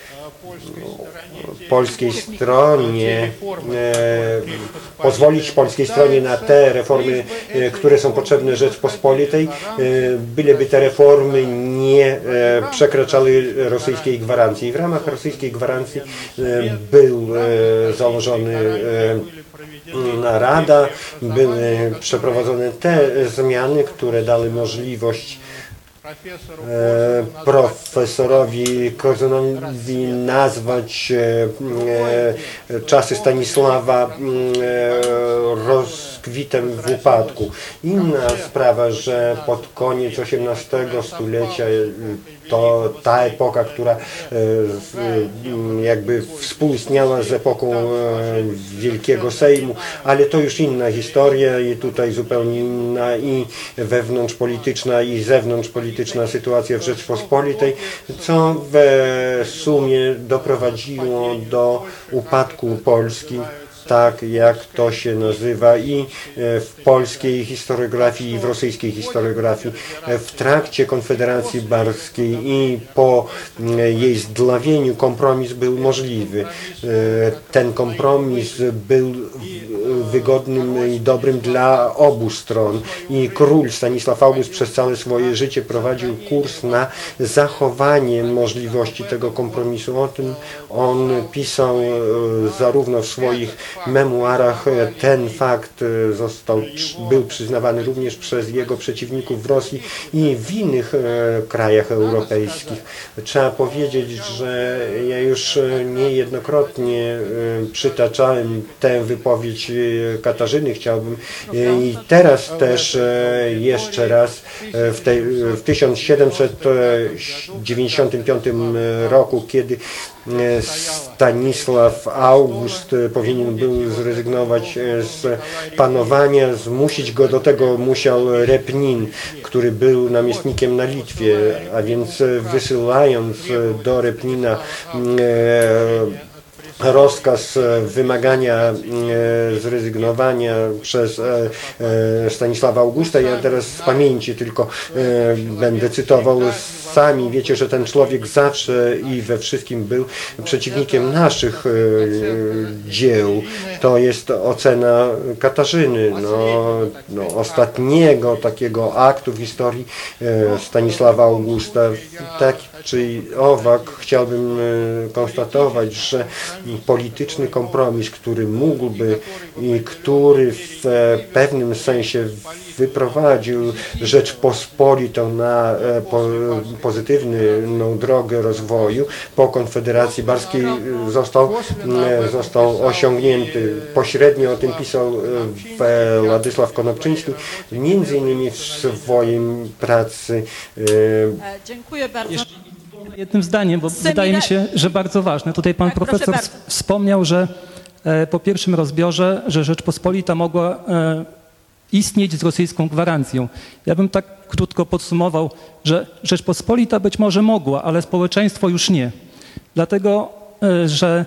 polskiej stronie e, pozwolić polskiej stronie na te reformy, e, które są potrzebne Rzeczpospolitej, e, byleby te reformy nie przekraczały rosyjskiej gwarancji. W ramach rosyjskiej gwarancji był założony e, rada, były przeprowadzone te zmiany, które dały możliwość profesorowi Kozynowi nazwać e, e, czasy Stanisława mm, e, rozkwitem w upadku. Inna sprawa, że pod koniec XVIII stulecia e, to ta epoka, która e, jakby współistniała z epoką e, Wielkiego Sejmu, ale to już inna historia i tutaj zupełnie inna i wewnątrzpolityczna i zewnątrzpolityczna sytuacja w Rzeczpospolitej, co w sumie doprowadziło do upadku Polski tak jak to się nazywa i e, w polskiej historiografii i w rosyjskiej historiografii. E, W trakcie Konfederacji Barskiej i po m, jej zdlawieniu kompromis był możliwy. E, Ten kompromis był wygodnym i dobrym dla obu stron i król Stanisław August przez całe swoje życie prowadził kurs na zachowanie możliwości tego kompromisu. O tym on pisał e, zarówno w swoich memuarach. E, Ten fakt e, został, był przyznawany również przez jego przeciwników w Rosji i w innych e, krajach europejskich. Trzeba powiedzieć, że ja już niejednokrotnie przytaczałem tę wypowiedź Katarzyny. Chciałbym i teraz też jeszcze raz w, tej, w 1795 roku, kiedy Stanisław August powinien był zrezygnować e, z panowania, zmusić go do tego musiał Repnin, który był namiestnikiem na Litwie, a więc e, wysyłając e, do Repnina rozkaz wymagania zrezygnowania przez Stanisława Augusta. Ja teraz z pamięci tylko będę cytował. Sami wiecie, że ten człowiek zawsze i we wszystkim był przeciwnikiem naszych e, dzieł. To jest ocena Katarzyny, no, no, ostatniego takiego aktu w historii e, Stanisława Augusta. Tak czy owak chciałbym e, konstatować, że polityczny kompromis, który mógłby i który w pewnym sensie wyprowadził Rzeczpospolitą na po, pozytywną drogę rozwoju po Konfederacji Barskiej został, e, został osiągnięty. Pośrednio o tym pisał e, w- Władysław Konopczyński, między innymi w swojej pracy e, Dziękuję bardzo. Jednym zdaniem, bo Semina- wydaje mi się, że bardzo ważne. Tutaj pan Tak, profesor wspomniał, że e, po pierwszym rozbiorze, że Rzeczpospolita mogła e, istnieć z rosyjską gwarancją. Ja bym tak krótko podsumował, że Rzeczpospolita być może mogła, ale społeczeństwo już nie. Dlatego, e, że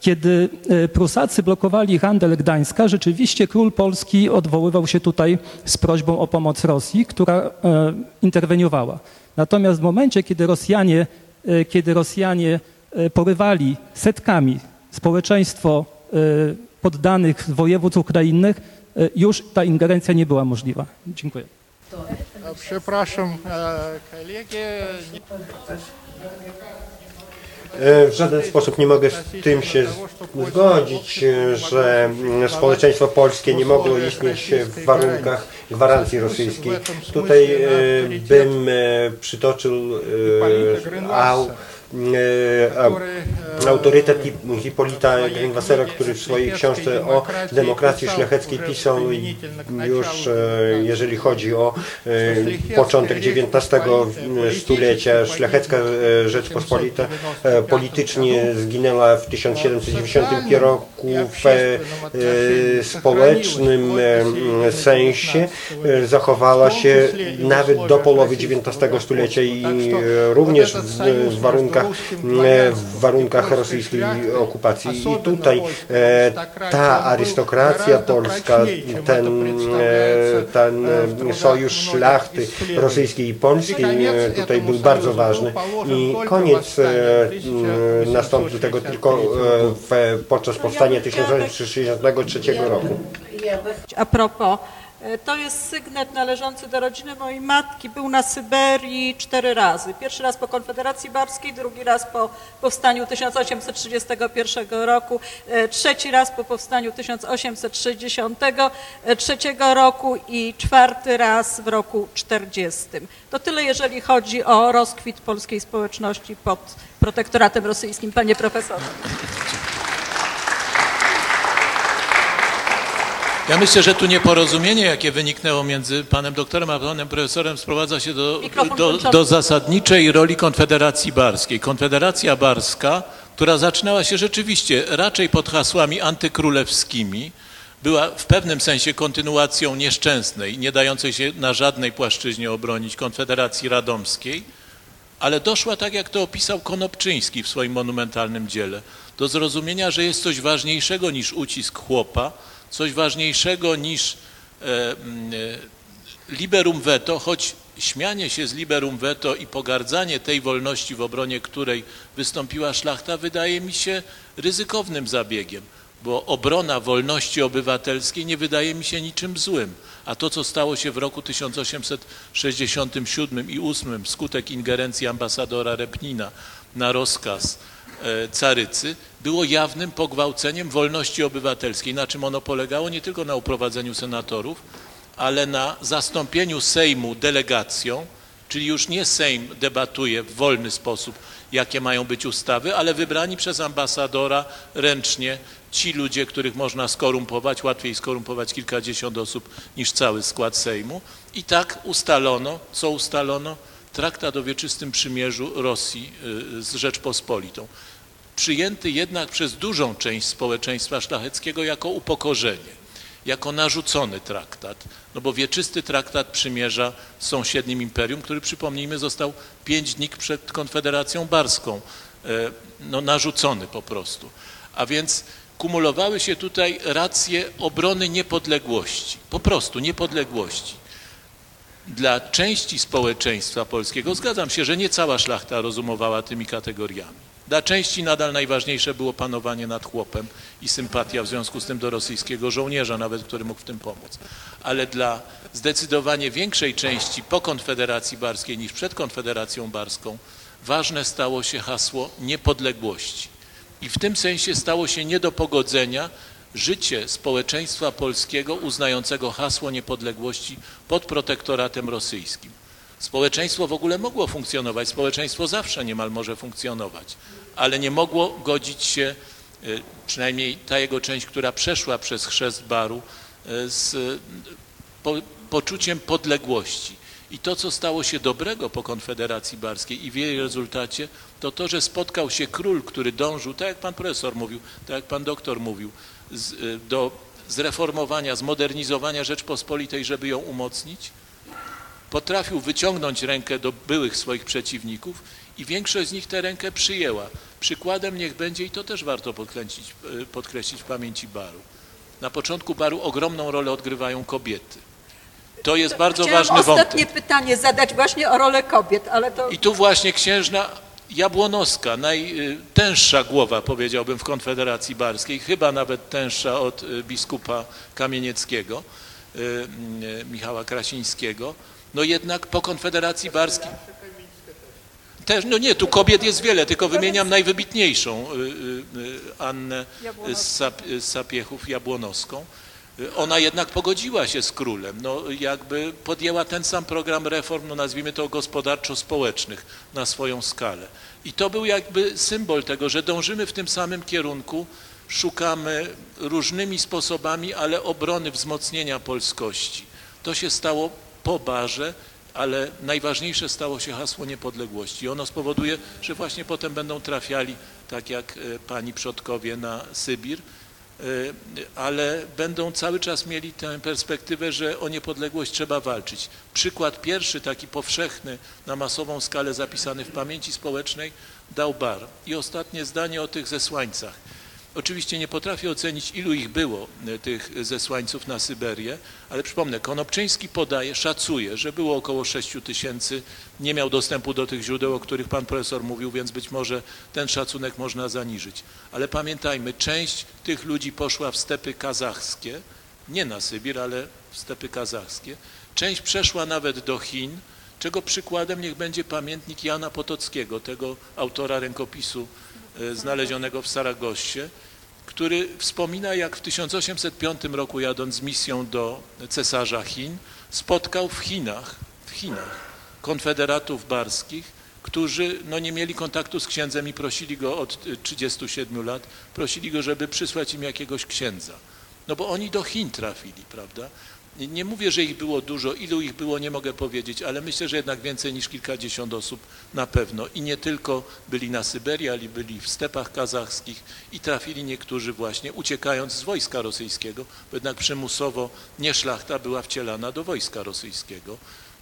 kiedy e, Prusacy blokowali handel Gdańska, rzeczywiście król Polski odwoływał się tutaj z prośbą o pomoc Rosji, która e, interweniowała. Natomiast w momencie, kiedy Rosjanie, kiedy Rosjanie porywali setkami społeczeństwo poddanych województw ukrainnych, już ta ingerencja nie była możliwa. Dziękuję. Przepraszam, e, nie- E, W żaden sposób nie mogę z tym się zgodzić, e, że mm, społeczeństwo polskie nie mogło istnieć w warunkach gwarancji rosyjskiej. Tutaj e, bym e, przytoczył e, au, e, e, autorytet Hip- Hipolita Greenwassera, który w swojej książce o demokracji szlacheckiej pisał już, e, jeżeli chodzi o e, początek XIX stulecia, szlachecka e, Rzeczpospolita e, politycznie zginęła w 1791 roku w e, społecznym e, sensie. E, zachowała się nawet do połowy XIX stulecia i e, również w, warunkach e, w warunkach rosyjskiej okupacji. I tutaj e, ta arystokracja polska, ten, e, ten sojusz szlachty rosyjskiej i polskiej e, tutaj był bardzo ważny. I koniec nastąpił tego tylko podczas powstania 1963 roku. A propos to jest sygnet należący do rodziny mojej matki. Był na Syberii cztery razy. Pierwszy raz po Konfederacji Barskiej, drugi raz po powstaniu 1831 roku, e, trzeci raz po powstaniu 1863 roku i czwarty raz w roku 40. To tyle, jeżeli chodzi o rozkwit polskiej społeczności pod protektoratem rosyjskim, panie profesorze. Ja myślę, że tu nieporozumienie, jakie wyniknęło między panem doktorem a panem profesorem, sprowadza się do, do, do zasadniczej roli Konfederacji Barskiej. Konfederacja Barska, która zaczynała się rzeczywiście raczej pod hasłami antykrólewskimi, była w pewnym sensie kontynuacją nieszczęsnej, nie dającej się na żadnej płaszczyźnie obronić Konfederacji Radomskiej, ale doszła, tak jak to opisał Konopczyński w swoim monumentalnym dziele, do zrozumienia, że jest coś ważniejszego niż ucisk chłopa, coś ważniejszego niż e, mm, e, liberum veto, choć śmianie się z liberum veto i pogardzanie tej wolności, w obronie której wystąpiła szlachta, wydaje mi się ryzykownym zabiegiem, bo obrona wolności obywatelskiej nie wydaje mi się niczym złym. A to, co stało się w roku 1867 i 8 wskutek ingerencji ambasadora Repnina na rozkaz carycy, było jawnym pogwałceniem wolności obywatelskiej. Na czym ono polegało? Nie tylko na uprowadzeniu senatorów, ale na zastąpieniu Sejmu delegacją, czyli już nie Sejm debatuje w wolny sposób, jakie mają być ustawy, ale wybrani przez ambasadora ręcznie ci ludzie, których można skorumpować, łatwiej skorumpować kilkadziesiąt osób niż cały skład Sejmu. I tak ustalono, co ustalono? Traktat o wieczystym przymierzu Rosji y, z Rzeczpospolitą. Przyjęty jednak przez dużą część społeczeństwa szlacheckiego jako upokorzenie jako narzucony traktat, no bo wieczysty traktat przymierza z sąsiednim imperium, który przypomnijmy został pięć dni przed Konfederacją Barską, e, no narzucony po prostu. A więc kumulowały się tutaj racje obrony niepodległości, po prostu niepodległości. Dla części społeczeństwa polskiego, zgadzam się, że nie cała szlachta rozumowała tymi kategoriami. Dla części nadal najważniejsze było panowanie nad chłopem i sympatia w związku z tym do rosyjskiego żołnierza, nawet który mógł w tym pomóc. Ale dla zdecydowanie większej części po Konfederacji Barskiej niż przed Konfederacją Barską ważne stało się hasło niepodległości. I w tym sensie stało się nie do pogodzenia życie społeczeństwa polskiego uznającego hasło niepodległości pod protektoratem rosyjskim. Społeczeństwo w ogóle mogło funkcjonować, społeczeństwo zawsze niemal może funkcjonować, ale nie mogło godzić się, y, przynajmniej ta jego część, która przeszła przez chrzest baru, y, z po, poczuciem podległości. I to, co stało się dobrego po Konfederacji Barskiej i w jej rezultacie, to to, że spotkał się król, który dążył, tak jak pan profesor mówił, tak jak pan doktor mówił, z, y, do zreformowania, zmodernizowania Rzeczpospolitej, żeby ją umocnić, potrafił wyciągnąć rękę do byłych swoich przeciwników i większość z nich tę rękę przyjęła. Przykładem niech będzie, i to też warto podkreślić, y, podkreślić w pamięci baru. Na początku baru ogromną rolę odgrywają kobiety. To jest bardzo Chciałam ważny ostatnie wątek. pytanie zadać właśnie o rolę kobiet, ale to... I tu właśnie księżna Jabłonowska, najtęższa głowa, powiedziałbym, w Konfederacji Barskiej, chyba nawet tęższa od y, biskupa Kamienieckiego, Michała Krasińskiego, no jednak po Konfederacji Barskiej... Też, no nie, tu kobiet jest wiele, tylko wymieniam najwybitniejszą, y, y, y, Annę Sapiechów Jabłonowską. ona jednak pogodziła się z królem, no jakby podjęła ten sam program reform, no nazwijmy to gospodarczo-społecznych na swoją skalę. I to był jakby symbol tego, że dążymy w tym samym kierunku, szukamy różnymi sposobami, ale obrony, wzmocnienia polskości. To się stało po barze, ale najważniejsze stało się hasło niepodległości. Ono spowoduje, że właśnie potem będą trafiali, tak jak e, pani przodkowie, na Sybir, e, ale będą cały czas mieli tę perspektywę, że o niepodległość trzeba walczyć. Przykład pierwszy, taki powszechny, na masową skalę zapisany w pamięci społecznej, dał Bar. I ostatnie zdanie o tych zesłańcach. Oczywiście nie potrafię ocenić, ilu ich było, e, tych zesłańców na Syberię, ale przypomnę, Konopczyński podaje, szacuje, że było około 6 tysięcy, nie miał dostępu do tych źródeł, o których pan profesor mówił, więc być może ten szacunek można zaniżyć. Ale pamiętajmy, część tych ludzi poszła w stepy kazachskie, nie na Sybir, ale w stepy kazachskie. Część przeszła nawet do Chin, czego przykładem niech będzie pamiętnik Jana Potockiego, tego autora rękopisu znalezionego w Saragossie, który wspomina, jak w 1805 roku jadąc z misją do cesarza Chin, spotkał w Chinach, w Chinach konfederatów barskich, którzy no, nie mieli kontaktu z księdzem i prosili go od y, 37 lat, prosili go, żeby przysłać im jakiegoś księdza. No bo oni do Chin trafili, prawda? Nie- mówię, że ich było dużo, ilu ich było nie mogę powiedzieć, ale myślę, że jednak więcej niż kilkadziesiąt osób na pewno. I nie tylko byli na Syberii, ale byli w stepach kazachskich i trafili niektórzy właśnie uciekając z wojska rosyjskiego, bo jednak przymusowo nie szlachta była wcielana do wojska rosyjskiego.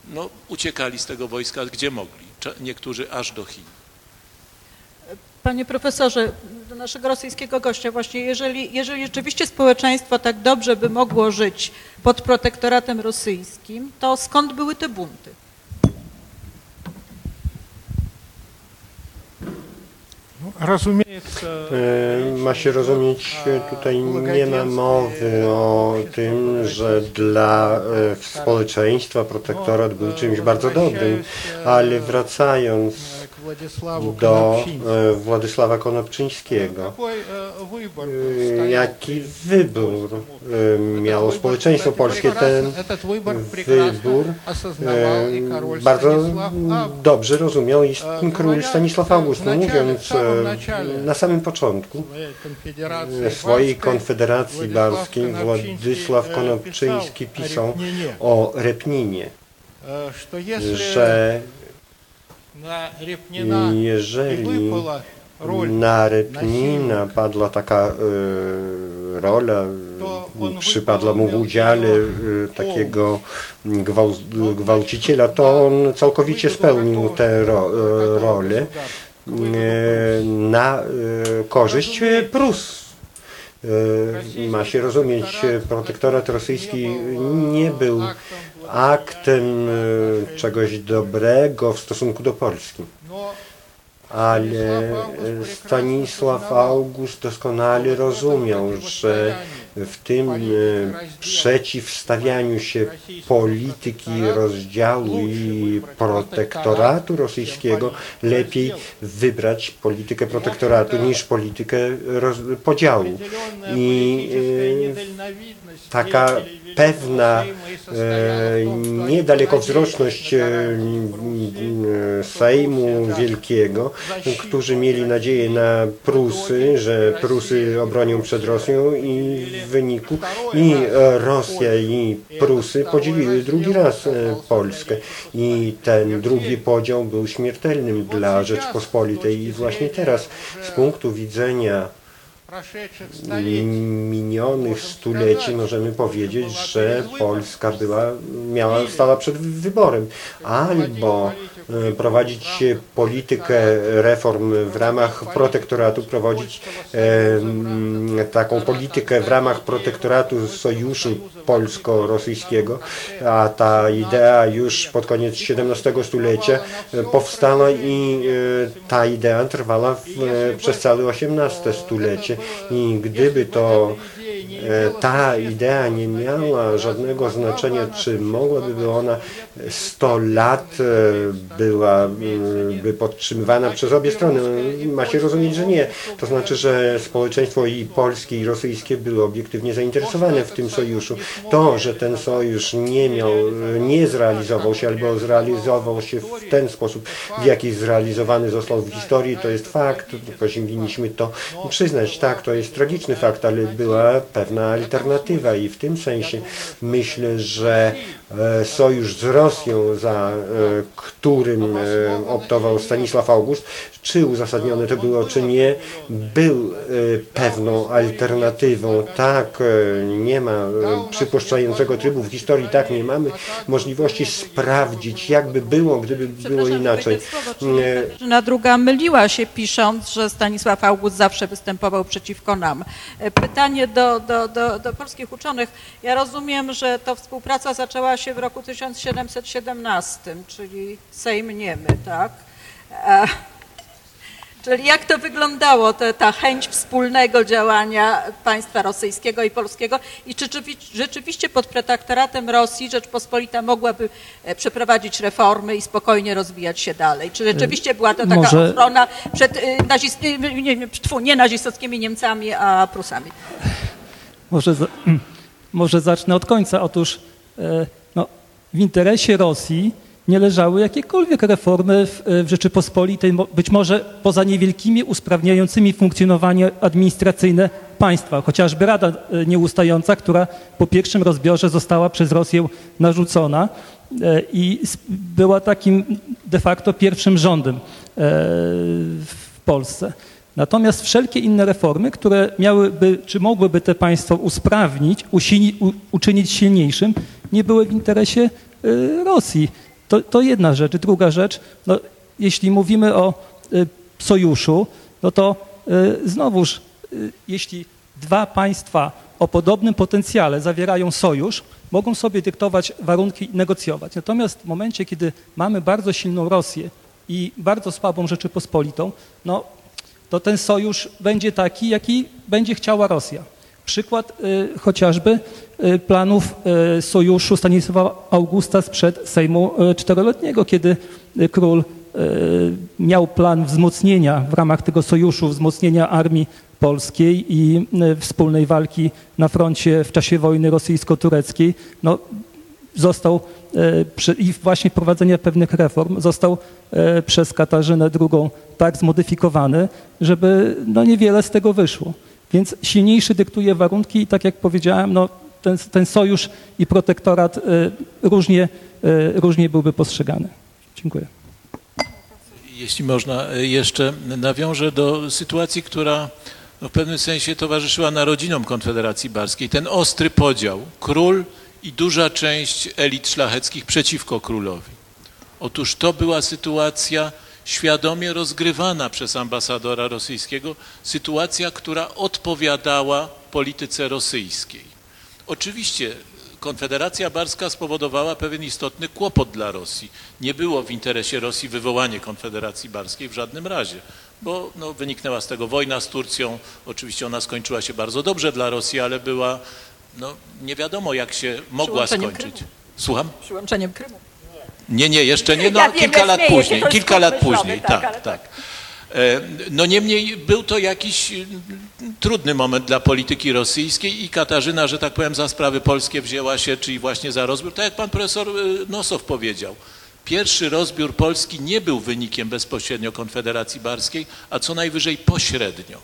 No, uciekali z tego wojska gdzie mogli, niektórzy aż do Chin. Panie profesorze, do naszego rosyjskiego gościa właśnie, jeżeli, jeżeli rzeczywiście społeczeństwo tak dobrze by mogło żyć pod protektoratem rosyjskim, to skąd były te bunty? No, e, ma się rozumieć, e, tutaj nie ma mowy o tym, że dla e, społeczeństwa protektorat był czymś bardzo dobrym, ale wracając do e, Władysława Konopczyńskiego. E, jaki wybór e, miało społeczeństwo polskie? Ten wybór bardzo dobrze rozumiał i król Stanisław August, mówiąc na samym początku swojej konfederacji barskiej Władysław Konopczyński pisał o Repninie, że jeżeli na Repnina padła taka e, rola, e, przypadła mu w udziale e, takiego gwałciciela, to on całkowicie spełnił tę ro, rolę na korzyść Prus. Ma się rozumieć, protektorat rosyjski nie był aktem e, czegoś dobrego w stosunku do Polski. Но Ale Stanisław August doskonale rozumiał, że w tym e, przeciwstawianiu się polityki rozdziału i protektoratu rosyjskiego lepiej wybrać politykę protektoratu niż politykę podziału. I taka pewna e, niedalekowzroczność e, Sejmu Wielkiego, którzy mieli nadzieję na Prusy, że Prusy obronią przed Rosją i w wyniku i Rosja i Prusy podzieliły drugi raz e, Polskę. I ten drugi podział był śmiertelnym dla Rzeczpospolitej i właśnie teraz z punktu widzenia minionych stuleci możemy powiedzieć, że Polska była, miała, stała przed wyborem. Albo prowadzić politykę reform w ramach protektoratu, prowadzić e, taką politykę w ramach protektoratu sojuszu polsko-rosyjskiego, a ta idea już pod koniec XVII stulecia e, powstała i e, ta idea trwała w, e, przez całe XVIII stulecie. I gdyby to e, ta idea nie miała żadnego znaczenia, czy mogłaby ona 100 lat e, była mm, podtrzymywana przez obie strony. Ma się rozumieć, że nie. To znaczy, że społeczeństwo i polskie i rosyjskie były obiektywnie zainteresowane w tym sojuszu. To, że ten sojusz nie miał, nie zrealizował się albo zrealizował się w ten sposób, w jaki zrealizowany został w historii, to jest fakt. Powinniśmy to przyznać. Tak, to jest tragiczny fakt, ale była pewna alternatywa i w tym sensie myślę, że sojusz z Rosją, za e, którym e, optował Stanisław August, czy uzasadnione to było, czy nie, był pewną alternatywą. Tak, nie ma przypuszczającego trybu w historii, tak, nie mamy możliwości sprawdzić, jakby było, gdyby było inaczej. Katarzyna II myliła się pisząc, że Stanisław August zawsze występował przeciwko nam. E, Pytanie do, do, do, do polskich uczonych. Ja rozumiem, że to współpraca zaczęła się w roku 1717, czyli Sejm Niemy, tak? E, Czyli jak to wyglądało, te, ta chęć wspólnego działania państwa rosyjskiego i polskiego i czy rzeczywi- rzeczywiście pod protektoratem Rosji Rzeczpospolita mogłaby e, przeprowadzić reformy i spokojnie rozwijać się dalej? Czy rzeczywiście była to taka Może- ochrona przed y, nazist, y, nie, nie, tfu, nie nazistowskimi Niemcami, a Prusami? Może, za, może zacznę od końca. Otóż e, w interesie Rosji nie leżały jakiekolwiek reformy w, w Rzeczypospolitej, być może poza niewielkimi usprawniającymi funkcjonowanie administracyjne państwa, chociażby Rada e, Nieustająca, która po pierwszym rozbiorze została przez Rosję narzucona e, i była takim de facto pierwszym rządem e, w Polsce. Natomiast wszelkie inne reformy, które miałyby, czy mogłyby te państwo usprawnić, uczynić silniejszym, nie były w interesie Rosji. To, to jedna rzecz. Druga rzecz, no, jeśli mówimy o y, sojuszu, no to y, znowuż, y, jeśli dwa państwa o podobnym potencjale zawierają sojusz, mogą sobie dyktować warunki i negocjować. Natomiast w momencie, kiedy mamy bardzo silną Rosję i bardzo słabą Rzeczypospolitą, no to ten sojusz będzie taki, jaki będzie chciała Rosja. Przykład y, chociażby y, planów y, sojuszu Stanisława Augusta sprzed Sejmu Czteroletniego, kiedy król miał plan wzmocnienia w ramach tego sojuszu, wzmocnienia armii polskiej i wspólnej walki na froncie w czasie wojny rosyjsko-tureckiej. No, został i właśnie wprowadzenia pewnych reform został przez Katarzynę II tak zmodyfikowany, żeby no niewiele z tego wyszło. Więc silniejszy dyktuje warunki i tak jak powiedziałem, no ten, ten sojusz i protektorat e, różnie, e, różnie byłby postrzegany. Dziękuję. Jeśli można, e, jeszcze nawiążę do sytuacji, która w pewnym sensie towarzyszyła narodzinom Konfederacji Barskiej. Ten ostry podział, król i duża część elit szlacheckich przeciwko królowi. Otóż to była sytuacja świadomie rozgrywana przez ambasadora rosyjskiego, sytuacja, która odpowiadała polityce rosyjskiej. Oczywiście Konfederacja Barska spowodowała pewien istotny kłopot dla Rosji. Nie było w interesie Rosji wywołanie Konfederacji Barskiej w żadnym razie, bo no, wyniknęła z tego wojna z Turcją. Oczywiście ona skończyła się bardzo dobrze dla Rosji, ale była, no, nie wiadomo jak się mogła skończyć. Krymu. Słucham? Przyłączeniem Krymu. Nie, nie, jeszcze nie, no Ja kilka lat śmieję później, kilka lat później, tak, tak, ale tak. E, No niemniej był to jakiś y, trudny moment dla polityki rosyjskiej i Katarzyna, że tak powiem, za sprawy polskie wzięła się, czyli właśnie za rozbiór, tak jak pan profesor y, Nosow powiedział. Pierwszy rozbiór Polski nie był wynikiem bezpośrednio Konfederacji Barskiej, a co najwyżej pośrednio,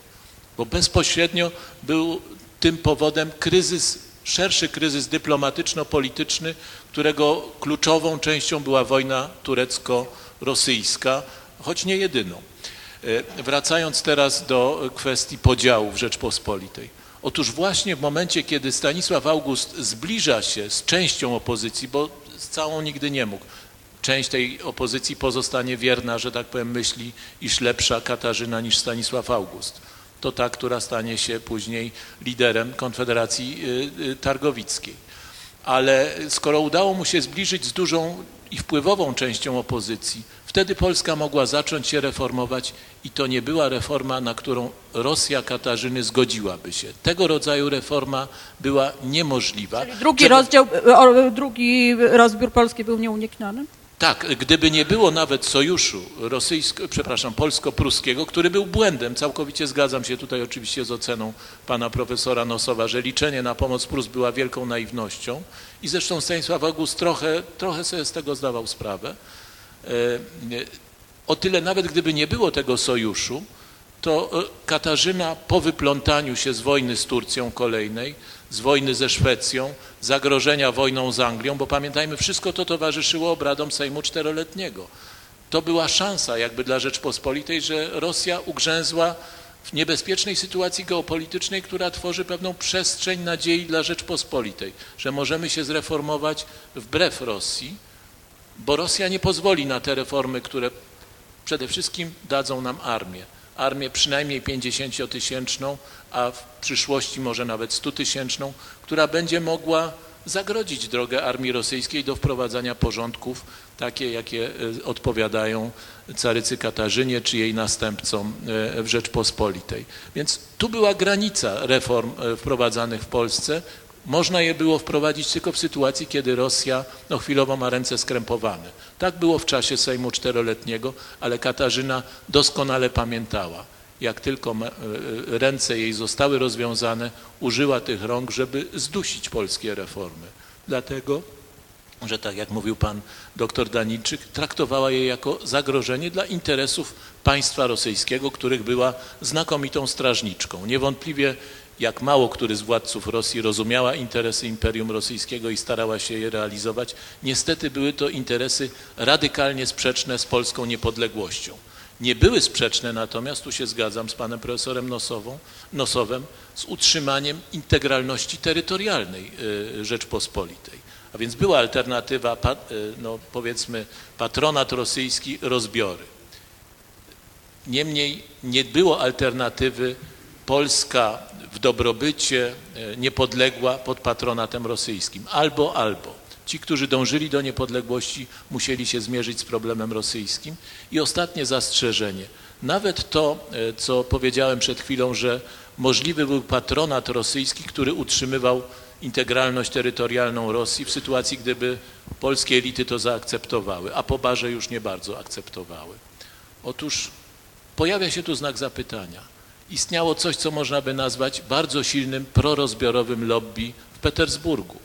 bo bezpośrednio był tym powodem kryzys, szerszy kryzys dyplomatyczno-polityczny, którego kluczową częścią była wojna turecko-rosyjska, choć nie jedyną. E, Wracając teraz do kwestii podziału w Rzeczpospolitej. Otóż właśnie w momencie, kiedy Stanisław August zbliża się z częścią opozycji, bo z całą nigdy nie mógł, część tej opozycji pozostanie wierna, że tak powiem, myśli, iż lepsza Katarzyna niż Stanisław August. To ta, która stanie się później liderem Konfederacji y, y, Targowickiej. Ale skoro udało mu się zbliżyć z dużą i wpływową częścią opozycji, Wtedy Polska mogła zacząć się reformować i to nie była reforma, na którą Rosja Katarzyny zgodziłaby się. Tego rodzaju reforma była niemożliwa. Czyli drugi Czego- rozdział, drugi rozbiór Polski był nieunikniony? Tak, gdyby nie było nawet sojuszu rosyjsko, przepraszam, polsko-pruskiego, który był błędem, całkowicie zgadzam się tutaj oczywiście z oceną pana profesora Nosowa, że liczenie na pomoc Prus była wielką naiwnością i zresztą Stanisław August trochę, trochę sobie z tego zdawał sprawę. E, nie, O tyle nawet gdyby nie było tego sojuszu, to e, Katarzyna po wyplątaniu się z wojny z Turcją kolejnej, z wojny ze Szwecją, zagrożenia wojną z Anglią, bo pamiętajmy, wszystko to towarzyszyło obradom Sejmu Czteroletniego. To była szansa jakby dla Rzeczpospolitej, że Rosja ugrzęzła w niebezpiecznej sytuacji geopolitycznej, która tworzy pewną przestrzeń nadziei dla Rzeczpospolitej, że możemy się zreformować wbrew Rosji, bo Rosja nie pozwoli na te reformy, które przede wszystkim dadzą nam armię. Armię przynajmniej 50-tysięczną, a w przyszłości może nawet 100-tysięczną, która będzie mogła zagrodzić drogę armii rosyjskiej do wprowadzania porządków, takie jakie e, odpowiadają carycy Katarzynie czy jej następcom e, w Rzeczpospolitej. Więc tu była granica reform e, wprowadzanych w Polsce. Można je było wprowadzić tylko w sytuacji, kiedy Rosja no, chwilowo ma ręce skrępowane. Tak było w czasie Sejmu Czteroletniego, ale Katarzyna doskonale pamiętała. Jak tylko ma- e, ręce jej zostały rozwiązane, użyła tych rąk, żeby zdusić polskie reformy. Dlatego że tak jak mówił pan doktor Danilczyk, traktowała je jako zagrożenie dla interesów państwa rosyjskiego, których była znakomitą strażniczką. Niewątpliwie jak mało który z władców Rosji rozumiała interesy Imperium Rosyjskiego i starała się je realizować, niestety były to interesy radykalnie sprzeczne z polską niepodległością. Nie były sprzeczne natomiast, tu się zgadzam z panem profesorem Nosową, Nosowem, z utrzymaniem integralności terytorialnej y, Rzeczpospolitej. A więc była alternatywa, y, no powiedzmy, patronat rosyjski, rozbiory. Niemniej nie było alternatywy Polska w dobrobycie, e, niepodległa pod patronatem rosyjskim. Albo, albo. Ci, którzy dążyli do niepodległości, musieli się zmierzyć z problemem rosyjskim. I ostatnie zastrzeżenie. Nawet to, e, co powiedziałem przed chwilą, że możliwy był patronat rosyjski, który utrzymywał integralność terytorialną Rosji w sytuacji, gdyby polskie elity to zaakceptowały, a po barze już nie bardzo akceptowały. Otóż pojawia się tu znak zapytania. Istniało coś, co można by nazwać bardzo silnym prorozbiorowym lobby w Petersburgu.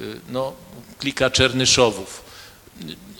Y, No, klika Czernyszowów.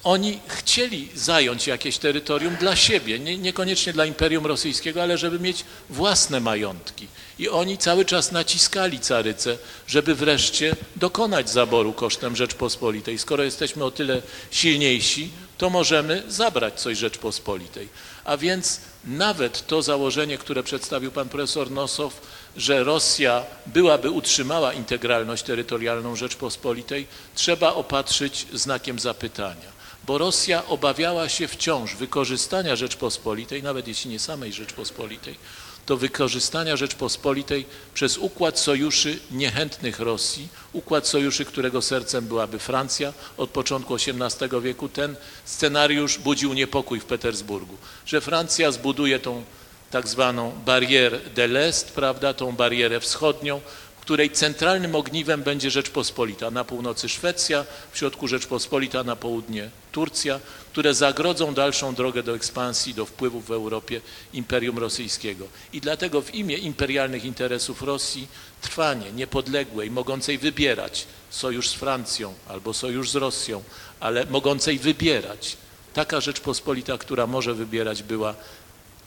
Oni chcieli zająć jakieś terytorium dla siebie, nie, niekoniecznie dla Imperium Rosyjskiego, ale żeby mieć własne majątki. I oni cały czas naciskali carycę, żeby wreszcie dokonać zaboru kosztem Rzeczpospolitej. Skoro jesteśmy o tyle silniejsi, to możemy zabrać coś Rzeczpospolitej. A więc nawet to założenie, które przedstawił pan profesor Nosow, że Rosja byłaby utrzymała integralność terytorialną Rzeczpospolitej, trzeba opatrzyć znakiem zapytania. Bo Rosja obawiała się wciąż wykorzystania Rzeczpospolitej, nawet jeśli nie samej Rzeczpospolitej, to wykorzystania Rzeczpospolitej przez układ sojuszy niechętnych Rosji, układ sojuszy, którego sercem byłaby Francja od początku XVIII wieku. Ten scenariusz budził niepokój w Petersburgu, że Francja zbuduje tą tak zwaną barierę de l'Est, prawda, tą barierę wschodnią, której centralnym ogniwem będzie Rzeczpospolita. Na północy Szwecja, w środku Rzeczpospolita, na południe Turcja, które zagrodzą dalszą drogę do ekspansji, do wpływów w Europie Imperium Rosyjskiego. I dlatego w imię imperialnych interesów Rosji trwanie niepodległej, mogącej wybierać sojusz z Francją albo sojusz z Rosją, ale mogącej wybierać. Taka Rzeczpospolita, która może wybierać, była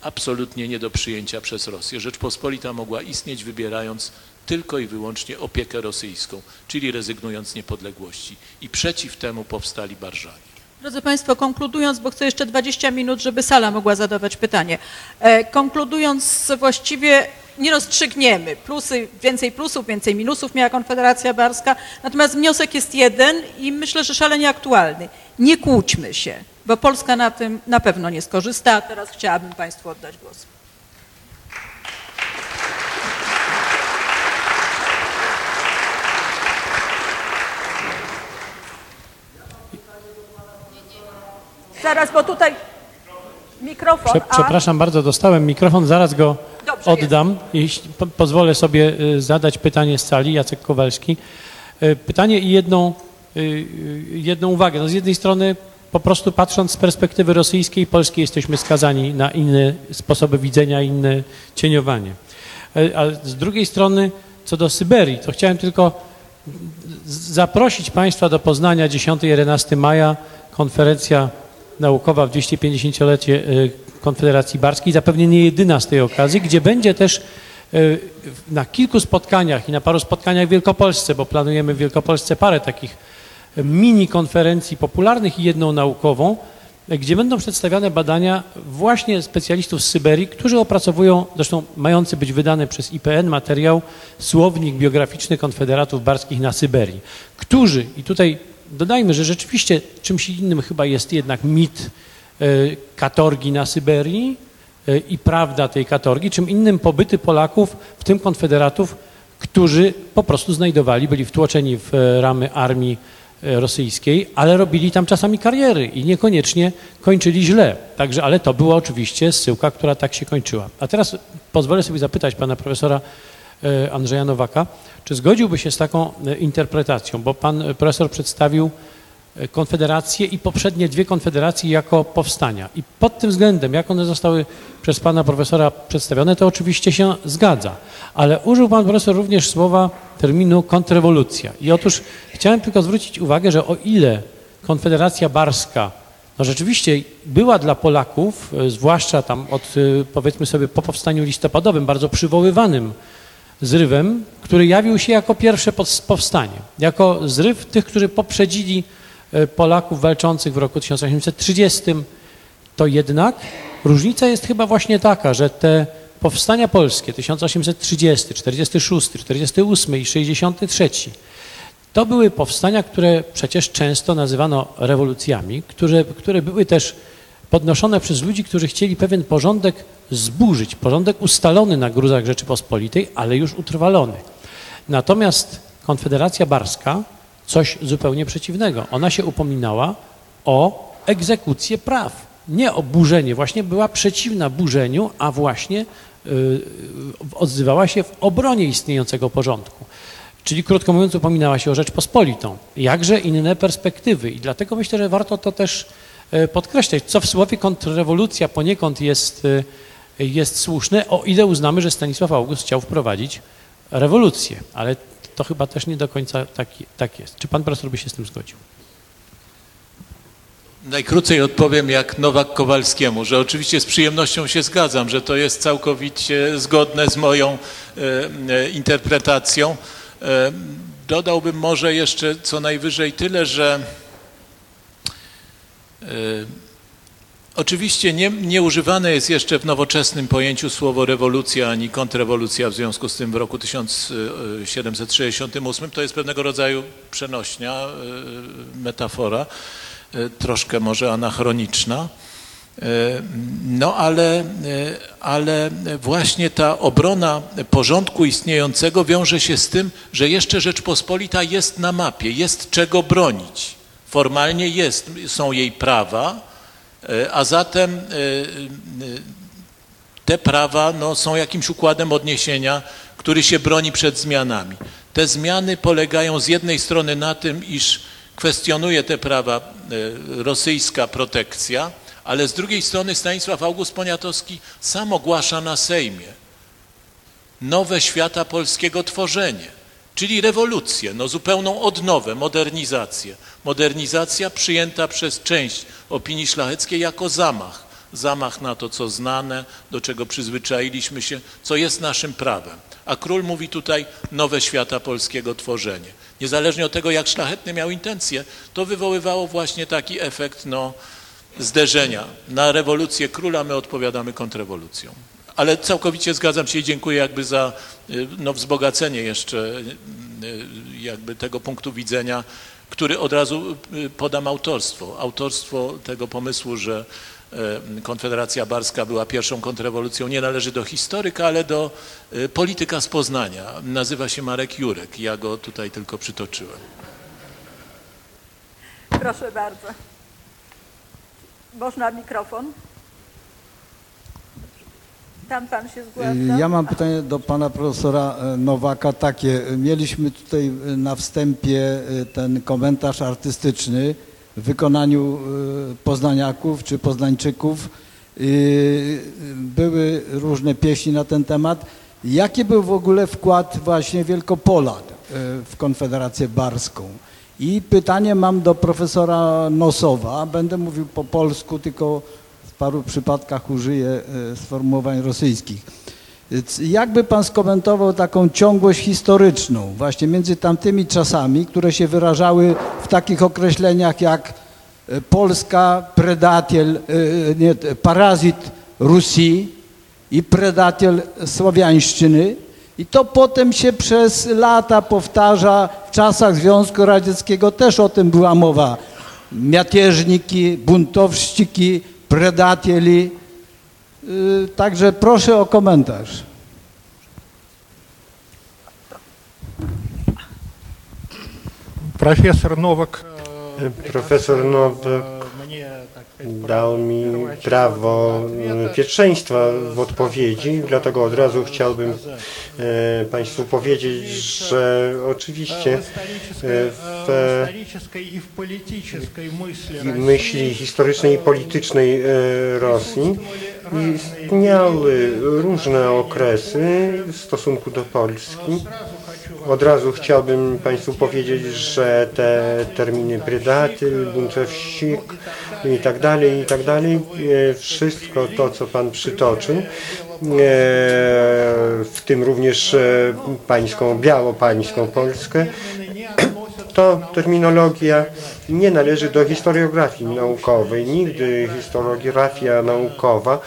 absolutnie nie do przyjęcia przez Rosję. Rzeczpospolita mogła istnieć wybierając tylko i wyłącznie opiekę rosyjską, czyli rezygnując z niepodległości. I przeciw temu powstali Barżanie. Drodzy Państwo, konkludując, bo chcę jeszcze 20 minut, żeby sala mogła zadawać pytanie. E, konkludując, właściwie nie rozstrzygniemy. Plusy, więcej plusów, więcej minusów miała Konfederacja Barska, natomiast wniosek jest jeden i myślę, że szalenie aktualny. Nie kłóćmy się, bo Polska na tym na pewno nie skorzysta. A teraz chciałabym Państwu oddać głos. Zaraz, bo tutaj mikrofon, Prze, przepraszam bardzo, dostałem mikrofon, zaraz go Dobrze, oddam. Jeśli po, pozwolę sobie y, zadać pytanie z sali, Jacek Kowalski. Y, Pytanie i jedną, y, jedną uwagę. No z jednej strony po prostu patrząc z perspektywy rosyjskiej i polskiej jesteśmy skazani na inne sposoby widzenia, inne cieniowanie. Y, A z drugiej strony co do Syberii, to chciałem tylko zaprosić Państwa do Poznania 10-11 maja, konferencja naukowa w 250-lecie y, Konfederacji Barskiej, zapewne nie jedyna z tej okazji, gdzie będzie też y, na kilku spotkaniach i na paru spotkaniach w Wielkopolsce, bo planujemy w Wielkopolsce parę takich mini konferencji popularnych i jedną naukową, gdzie będą przedstawiane badania właśnie specjalistów z Syberii, którzy opracowują, zresztą mający być wydany przez IPN materiał Słownik biograficzny konfederatów barskich na Syberii, którzy, i tutaj dodajmy, że rzeczywiście czymś innym chyba jest jednak mit e, katorgi na Syberii e, i prawda tej katorgi, czym innym pobyty Polaków, w tym konfederatów, którzy po prostu znajdowali, byli wtłoczeni w e, ramy armii rosyjskiej, ale robili tam czasami kariery i niekoniecznie kończyli źle. Także, ale to była oczywiście zsyłka, która tak się kończyła. A teraz pozwolę sobie zapytać pana profesora Andrzeja Nowaka, czy zgodziłby się z taką e, interpretacją, bo pan e, profesor przedstawił e, konfederacje i poprzednie dwie konfederacje jako powstania. I pod tym względem, jak one zostały przez pana profesora przedstawione, to oczywiście się zgadza. Ale użył pan profesor również słowa terminu kontrrewolucja. I otóż chciałem tylko zwrócić uwagę, że o ile Konfederacja Barska no rzeczywiście była dla Polaków, e, zwłaszcza tam od e, powiedzmy sobie po powstaniu listopadowym, bardzo przywoływanym zrywem, który jawił się jako pierwsze powstanie, jako zryw tych, którzy poprzedzili e, Polaków walczących w roku 1830, to jednak różnica jest chyba właśnie taka, że te powstania polskie 1830, 46, 48 i 63 to były powstania, które przecież często nazywano rewolucjami, które, które były też podnoszone przez ludzi, którzy chcieli pewien porządek zburzyć, porządek ustalony na gruzach Rzeczypospolitej, ale już utrwalony. Natomiast Konfederacja Barska coś zupełnie przeciwnego. Ona się upominała o egzekucję praw, nie o burzenie. Właśnie była przeciwna burzeniu, a właśnie y, odzywała się w obronie istniejącego porządku. Czyli krótko mówiąc, upominała się o Rzeczpospolitą. Jakże inne perspektywy. I dlatego myślę, że warto to też podkreślać, co w słowie kontrrewolucja poniekąd jest, e, jest słuszne, o ile uznamy, że Stanisław August chciał wprowadzić rewolucję. Ale to chyba też nie do końca tak, tak jest. Czy pan profesor by się z tym zgodził? Najkrócej odpowiem jak Nowak Kowalskiemu, że oczywiście z przyjemnością się zgadzam, że to jest całkowicie zgodne z moją e, e, interpretacją. E, dodałbym może jeszcze co najwyżej tyle, że e, oczywiście nie, nie używane jest jeszcze w nowoczesnym pojęciu słowo rewolucja ani kontrrewolucja, w związku z tym w roku 1768 to jest pewnego rodzaju przenośnia, e, metafora e, troszkę może anachroniczna. E, No ale, e, ale właśnie ta obrona porządku istniejącego wiąże się z tym, że jeszcze Rzeczpospolita jest na mapie, jest czego bronić. Formalnie jest, są jej prawa, e, a zatem e, e, te prawa no, są jakimś układem odniesienia, który się broni przed zmianami. Te zmiany polegają z jednej strony na tym, iż kwestionuje te prawa rosyjska protekcja, ale z drugiej strony Stanisław August Poniatowski sam ogłasza na Sejmie nowe świata polskiego tworzenie, czyli rewolucję, no zupełną odnowę, modernizację. Modernizacja przyjęta przez część opinii szlacheckiej jako zamach. Zamach na to, co znane, do czego przyzwyczailiśmy się, co jest naszym prawem. A król mówi tutaj nowe świata polskiego tworzenie. Niezależnie od tego, jak szlachetny miał intencje, to wywoływało właśnie taki efekt no, zderzenia. Na rewolucję króla my odpowiadamy kontrrewolucją. Ale całkowicie zgadzam się i dziękuję jakby za y, no, wzbogacenie jeszcze y, y, jakby tego punktu widzenia, który od razu podam autorstwo. Autorstwo tego pomysłu, że Konfederacja Barska była pierwszą kontrrewolucją, nie należy do historyka, ale do polityka z Poznania. Nazywa się Marek Jurek. Ja go tutaj tylko przytoczyłem. Proszę bardzo. Można mikrofon? Tam pan się zgłasza. Ja mam pytanie do pana profesora e, Nowaka takie. Mieliśmy tutaj e, na wstępie e, ten komentarz artystyczny w wykonaniu poznaniaków czy poznańczyków. I Były różne pieśni na ten temat. Jaki był w ogóle wkład właśnie Wielkopolan w Konfederację Barską? I pytanie mam do profesora Nosowa. Będę mówił po polsku, tylko paru przypadkach użyję e, sformułowań rosyjskich. Jakby pan skomentował taką ciągłość historyczną właśnie między tamtymi czasami, które się wyrażały w takich określeniach jak e, Polska, predatiel, e, nie, parazit Rusji i predatiel Słowiańszczyny i to potem się przez lata powtarza, w czasach Związku Radzieckiego też o tym była mowa. Miatieżniki, buntowściki, predatieli. Y, także proszę o komentarz. Profesor Nowak. Profesor Nowak dał mi первоочередного prawo ответа. e, pierwszeństwa w odpowiedzi, dlatego od razu chciałbym e, Państwu powiedzieć, że oczywiście в исторической, e, э, w в исторической и в политической мысли w myśli historycznej i politycznej e, Rosji istniały różne okresy w stosunku do Polski. Od razu chciałbym Państwu powiedzieć, że te terminy predaty, bunczewsik i tak dalej, i tak dalej, e, wszystko to, co Pan przytoczył, e, w tym również e, pańską, białopańską Polskę, to terminologia nie należy do historiografii naukowej. Nigdy historiografia naukowa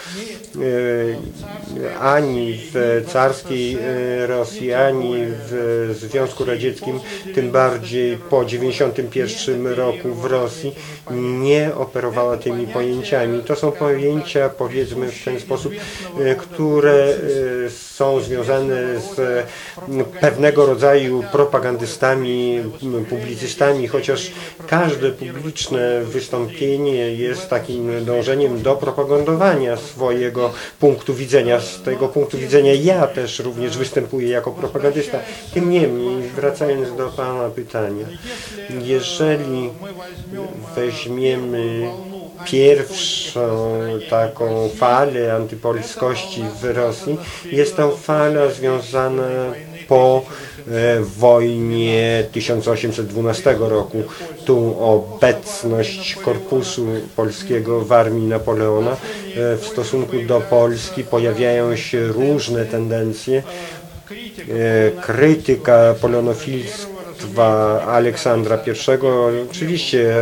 ani w carskiej e, Rosji, ani w Związku Radzieckim, tym bardziej po 1991 roku w Rosji, nie operowała tymi pojęciami. To są pojęcia, powiedzmy w ten sposób, e, które e, są związane z pewnego rodzaju propagandystami, publicystami, chociaż każde publiczne wystąpienie jest takim dążeniem do propagandowania swojego punktu widzenia. Z tego punktu widzenia ja też również występuję jako propagandysta. Tym niemniej, wracając do Pana pytania, jeżeli weźmiemy pierwszą taką falę antypolskości w Rosji, jest to fala związana po e, wojnie 1812 roku. Tu obecność korpusu polskiego w armii Napoleona e, w stosunku do Polski pojawiają się różne tendencje. E, Krytyka polonofilska Aleksandra I. Oczywiście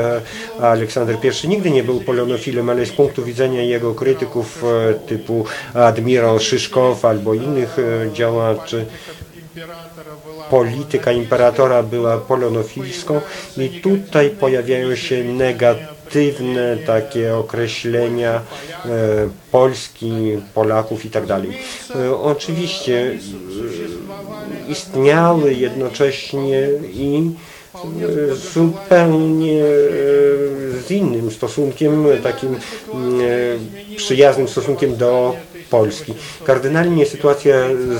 Aleksander I nigdy nie był polonofilem, ale z punktu widzenia jego krytyków typu admirał Szyszkow albo innych działaczy, polityka imperatora była polonofilską i tutaj pojawiają się negatywne takie określenia e, Polski, Polaków i tak. E, oczywiście e, istniały jednocześnie i zupełnie z innym stosunkiem, takim przyjaznym stosunkiem do Polski. Kardynalnie sytuacja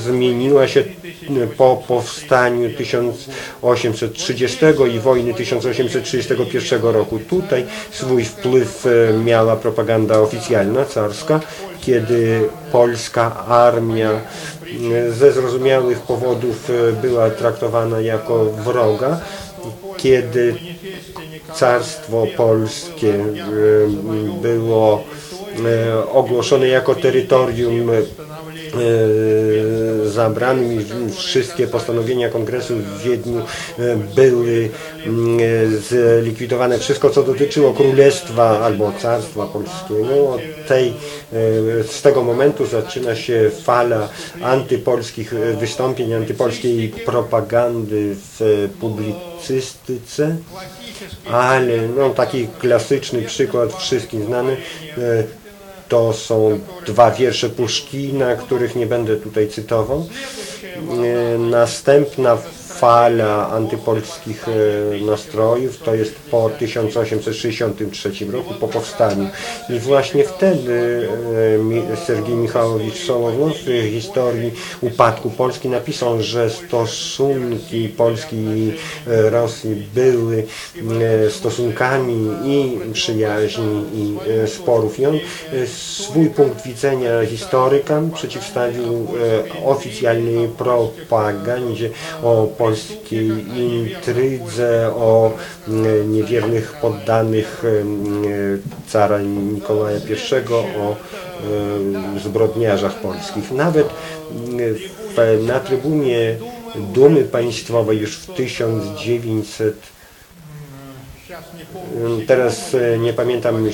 zmieniła się po powstaniu 1830 i wojny 1831 roku. Tutaj swój wpływ e, miała propaganda oficjalna, carska, kiedy polska armia e, ze zrozumiałych powodów e, była traktowana jako wroga, kiedy carstwo polskie było ogłoszone jako terytorium e, zabranym i wszystkie postanowienia kongresu w Wiedniu e, były mm, e, zlikwidowane. Wszystko, co dotyczyło królestwa albo carstwa polskiego, od tej, e, z tego momentu zaczyna się fala antypolskich e, wystąpień, antypolskiej propagandy w publicystyce, ale no, taki klasyczny przykład, wszystkim znany, e, to są dwa wiersze Puszkina, których nie będę tutaj cytował. E, Następna fala antypolskich e, nastrojów, to jest po 1863 roku, po powstaniu. I właśnie wtedy e, Sergiej Michałowicz Sołownow w historii upadku Polski napisał, że stosunki Polski i e, Rosji były stosunkami i przyjaźni i sporów. I on swój punkt widzenia historyka przeciwstawił oficjalnej propagandzie o polskiej intrydze, o mm, niewiernych poddanych mm, cara Mikołaja I, o e, zbrodniarzach polskich. Nawet mm, na trybunie Dumy Państwowej już w 1900 Teraz e, nie pamiętam,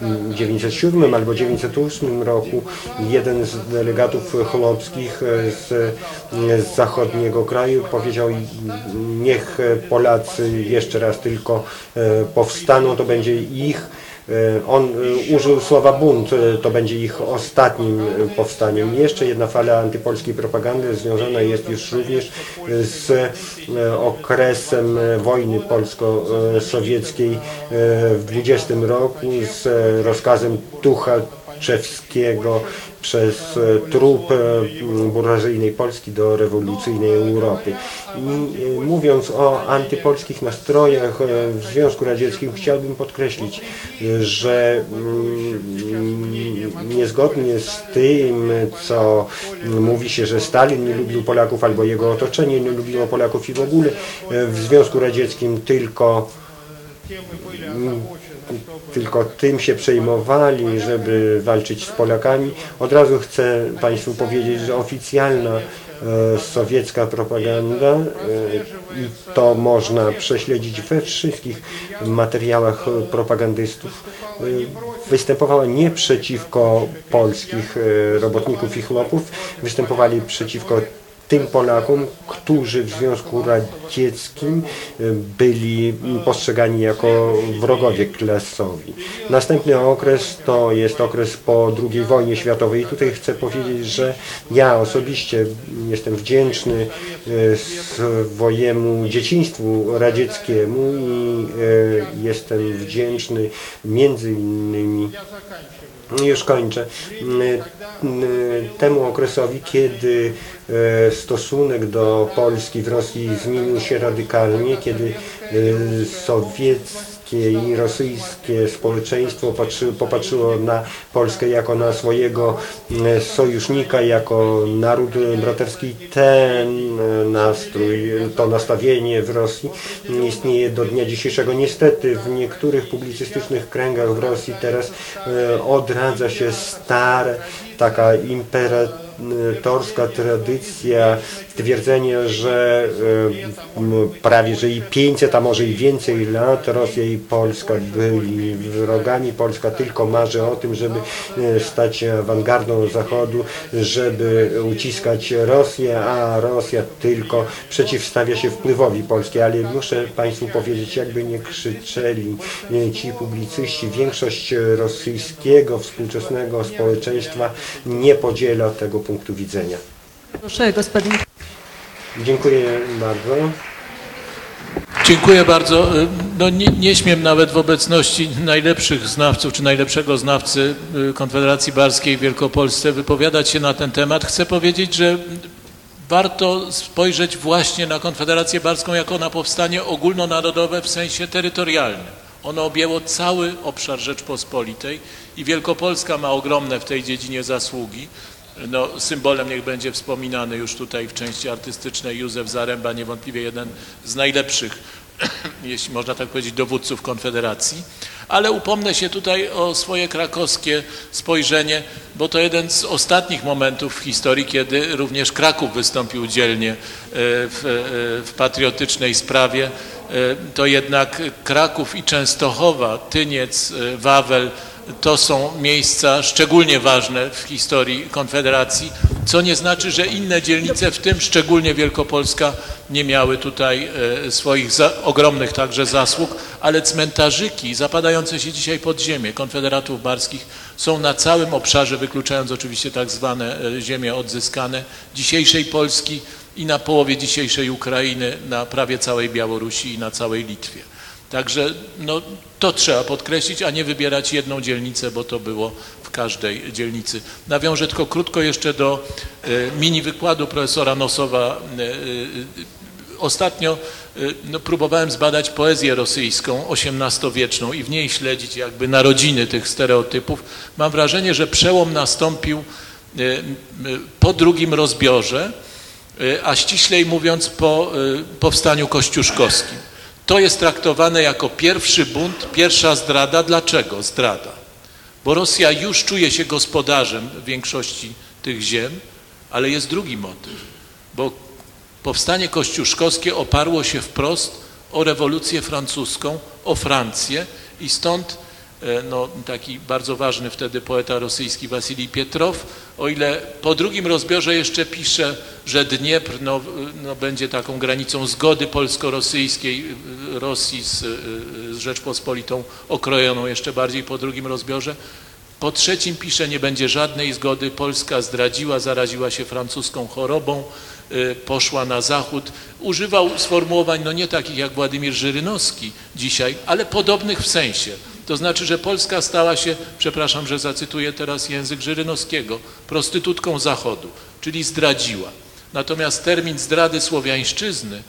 w 907 albo 908 roku jeden z delegatów chłopskich e, z, z zachodniego kraju powiedział niech Polacy jeszcze raz tylko e, powstaną, to będzie ich E, On e, użył słowa bunt, e, to będzie ich ostatnim e, powstaniem. Jeszcze jedna fala antypolskiej propagandy związana jest już również z e, okresem e, wojny polsko-sowieckiej e, w 20 roku z e, rozkazem Tuchaczewskiego przez e, trup e, burżuazyjnej Polski do rewolucyjnej Europy. E, mówiąc o antypolskich nastrojach w Związku Radzieckim chciałbym podkreślić, że mm, niezgodnie z tym, co mówi się, że Stalin nie lubił Polaków albo jego otoczenie nie lubiło Polaków i w ogóle w Związku Radzieckim tylko tylko tym się przejmowali, żeby walczyć z Polakami. Od razu chcę Państwu powiedzieć, że oficjalna e, sowiecka propaganda e, i to można prześledzić we wszystkich materiałach propagandystów e, występowała nie przeciwko polskich robotników i chłopów, występowali przeciwko tym Polakom, którzy w Związku Radzieckim e, byli postrzegani jako wrogowie klasowi. Następny okres to jest okres po II wojnie światowej. I tutaj chcę powiedzieć, że ja osobiście jestem wdzięczny e, swojemu dzieciństwu radzieckiemu i e, jestem wdzięczny między innymi już kończę. Mm, mm, Temu okresowi, kiedy e, stosunek do Polski w Rosji zmienił się radykalnie, kiedy e, i rosyjskie społeczeństwo patrzy, popatrzyło na Polskę jako na swojego mm, sojusznika, jako naród braterski, ten e, nastrój, to nastawienie w Rosji istnieje do dnia dzisiejszego. Niestety w niektórych publicystycznych kręgach w Rosji teraz e, odradza się stare, taka imperatorska tradycja, stwierdzenie, że prawie, że i 500, a może i więcej lat Rosja i Polska byli wrogami. Polska tylko marzy o tym, żeby e, stać awangardą Zachodu, żeby uciskać Rosję, a Rosja tylko przeciwstawia się wpływowi Polski. Ale muszę Państwu powiedzieć, jakby nie krzyczeli e, ci publicyści, większość rosyjskiego współczesnego społeczeństwa nie podziela tego punktu widzenia. Proszę, gospodin. Dziękuję bardzo. Dziękuję bardzo. No, nie, nie śmiem nawet w obecności najlepszych znawców, czy najlepszego znawcy y, Konfederacji Barskiej w Wielkopolsce wypowiadać się na ten temat. Chcę powiedzieć, że warto spojrzeć właśnie na Konfederację Barską jako na powstanie ogólnonarodowe w sensie terytorialnym. Ono objęło cały obszar Rzeczpospolitej i Wielkopolska ma ogromne w tej dziedzinie zasługi. No, symbolem niech będzie wspominany już tutaj w części artystycznej Józef Zaręba, niewątpliwie jeden z najlepszych, jeśli można tak powiedzieć, dowódców Konfederacji. Ale upomnę się tutaj o swoje krakowskie spojrzenie, bo to jeden z ostatnich momentów w historii, kiedy również Kraków wystąpił dzielnie e, w, e, w patriotycznej sprawie. E, To jednak Kraków i Częstochowa, Tyniec, Wawel, to są miejsca szczególnie ważne w historii Konfederacji, co nie znaczy, że inne dzielnice, w tym szczególnie Wielkopolska, nie miały tutaj e, swoich ogromnych także zasług, ale cmentarzyki zapadające się dzisiaj pod ziemię konfederatów barskich są na całym obszarze, wykluczając oczywiście tak zwane e, ziemie odzyskane dzisiejszej Polski i na połowie dzisiejszej Ukrainy, na prawie całej Białorusi i na całej Litwie. Także no, to trzeba podkreślić, a nie wybierać jedną dzielnicę, bo to było w każdej dzielnicy. Nawiążę tylko krótko jeszcze do e, mini wykładu profesora Nosowa. E, e, Ostatnio no, próbowałem zbadać poezję rosyjską XVIII-wieczną i w niej śledzić jakby narodziny tych stereotypów. Mam wrażenie, że przełom nastąpił po drugim rozbiorze, a ściślej mówiąc po powstaniu kościuszkowskim. To jest traktowane jako pierwszy bunt, pierwsza zdrada. Dlaczego zdrada? Bo Rosja już czuje się gospodarzem większości tych ziem, ale jest drugi motyw, bo powstanie kościuszkowskie oparło się wprost o rewolucję francuską, o Francję i stąd no, taki bardzo ważny wtedy poeta rosyjski Wasilij Pietrow, o ile po drugim rozbiorze jeszcze pisze, że Dniepr no, no, będzie taką granicą zgody polsko-rosyjskiej y, Rosji z, y, z Rzeczpospolitą okrojoną jeszcze bardziej po drugim rozbiorze, po trzecim pisze, nie będzie żadnej zgody, Polska zdradziła, zaraziła się francuską chorobą, poszła na zachód. Używał sformułowań, no nie takich jak Władimir Żyrynowski dzisiaj, ale podobnych w sensie. To znaczy, że Polska stała się, przepraszam, że zacytuję teraz język Żyrynowskiego, prostytutką Zachodu, czyli zdradziła. Natomiast termin zdrady słowiańszczyzny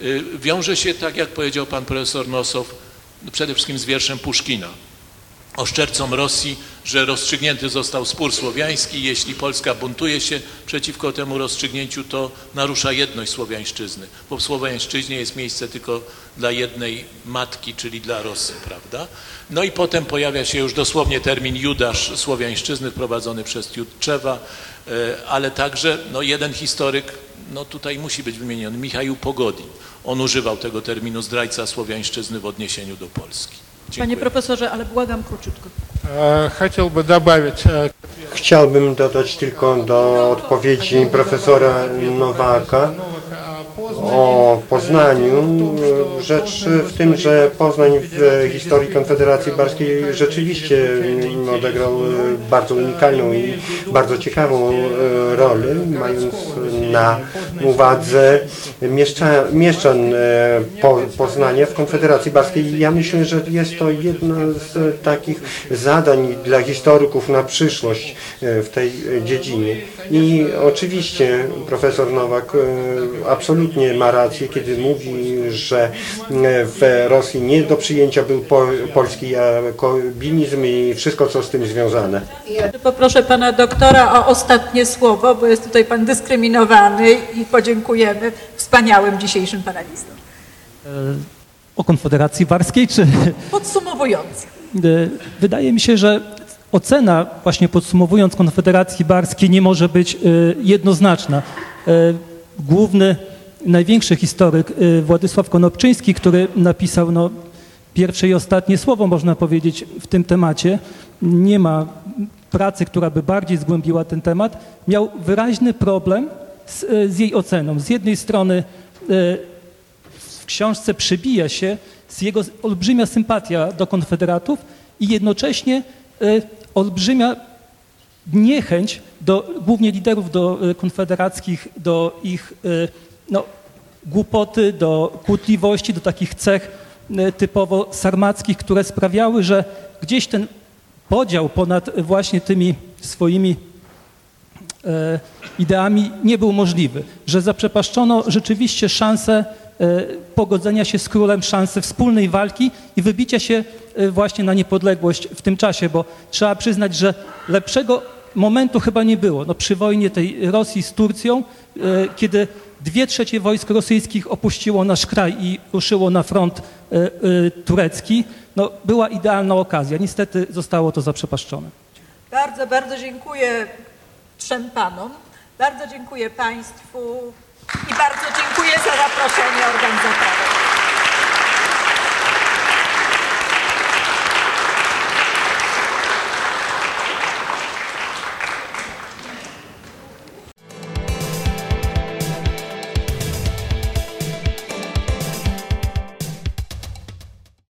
y, wiąże się, tak jak powiedział pan profesor Nosow, przede wszystkim z wierszem Puszkina oszczercom Rosji, że rozstrzygnięty został spór słowiański. Jeśli Polska buntuje się przeciwko temu rozstrzygnięciu, to narusza jedność słowiańszczyzny, bo w słowiańszczyźnie jest miejsce tylko dla jednej matki, czyli dla Rosy, prawda? No i potem pojawia się już dosłownie termin Judasz słowiańszczyzny wprowadzony przez Jutczewa, e, ale także no, jeden historyk, no tutaj musi być wymieniony, Michał Pogodin. On używał tego terminu zdrajca słowiańszczyzny w odniesieniu do Polski. Dziękuję. Panie profesorze, ale błagam króciutko. E, Chciałbym dodać. E, Chciałbym dodać tylko do odpowiedzi profesora Nowaka, o Poznaniu. Rzecz w tym, że Poznań w historii Konfederacji Barskiej rzeczywiście odegrał bardzo unikalną i bardzo ciekawą e, rolę, mając na uwadze mieszcza, mieszczan e, po, Poznania w Konfederacji Barskiej. Ja myślę, że jest to jedno z takich zadań dla historyków na przyszłość e, w tej dziedzinie. I oczywiście profesor Nowak e, absolutnie ma rację, kiedy mówi, że w Rosji nie do przyjęcia był po, polski jakobinizm i wszystko, co z tym związane. Poproszę pana doktora o ostatnie słowo, bo jest tutaj pan dyskryminowany i podziękujemy wspaniałym dzisiejszym panelistom. E, O Konfederacji Barskiej, czy Podsumowując. E, Wydaje mi się, że ocena, właśnie podsumowując Konfederacji Barskiej, nie może być e, jednoznaczna. Główny, największy historyk Władysław Konopczyński, który napisał no, pierwsze i ostatnie słowo, można powiedzieć, w tym temacie, nie ma pracy, która by bardziej zgłębiła ten temat, miał wyraźny problem z, e, z jej oceną. Z jednej strony e, w książce przebija się z jego olbrzymia sympatia do konfederatów i jednocześnie e, olbrzymia niechęć do głównie liderów do konfederackich, do ich no, głupoty, do kłótliwości, do takich cech typowo sarmackich, które sprawiały, że gdzieś ten podział ponad właśnie tymi swoimi ideami nie był możliwy, że zaprzepaszczono rzeczywiście szansę e, pogodzenia się z królem, szansę wspólnej walki i wybicia się e, właśnie na niepodległość w tym czasie, bo trzeba przyznać, że lepszego momentu chyba nie było. No, przy wojnie tej Rosji z Turcją, e, kiedy dwie trzecie wojsk rosyjskich opuściło nasz kraj i ruszyło na front e, e, turecki, no, była idealna okazja. Niestety zostało to zaprzepaszczone. Bardzo, bardzo dziękuję trzem panom. Bardzo dziękuję państwu i bardzo dziękuję za zaproszenie organizatorów.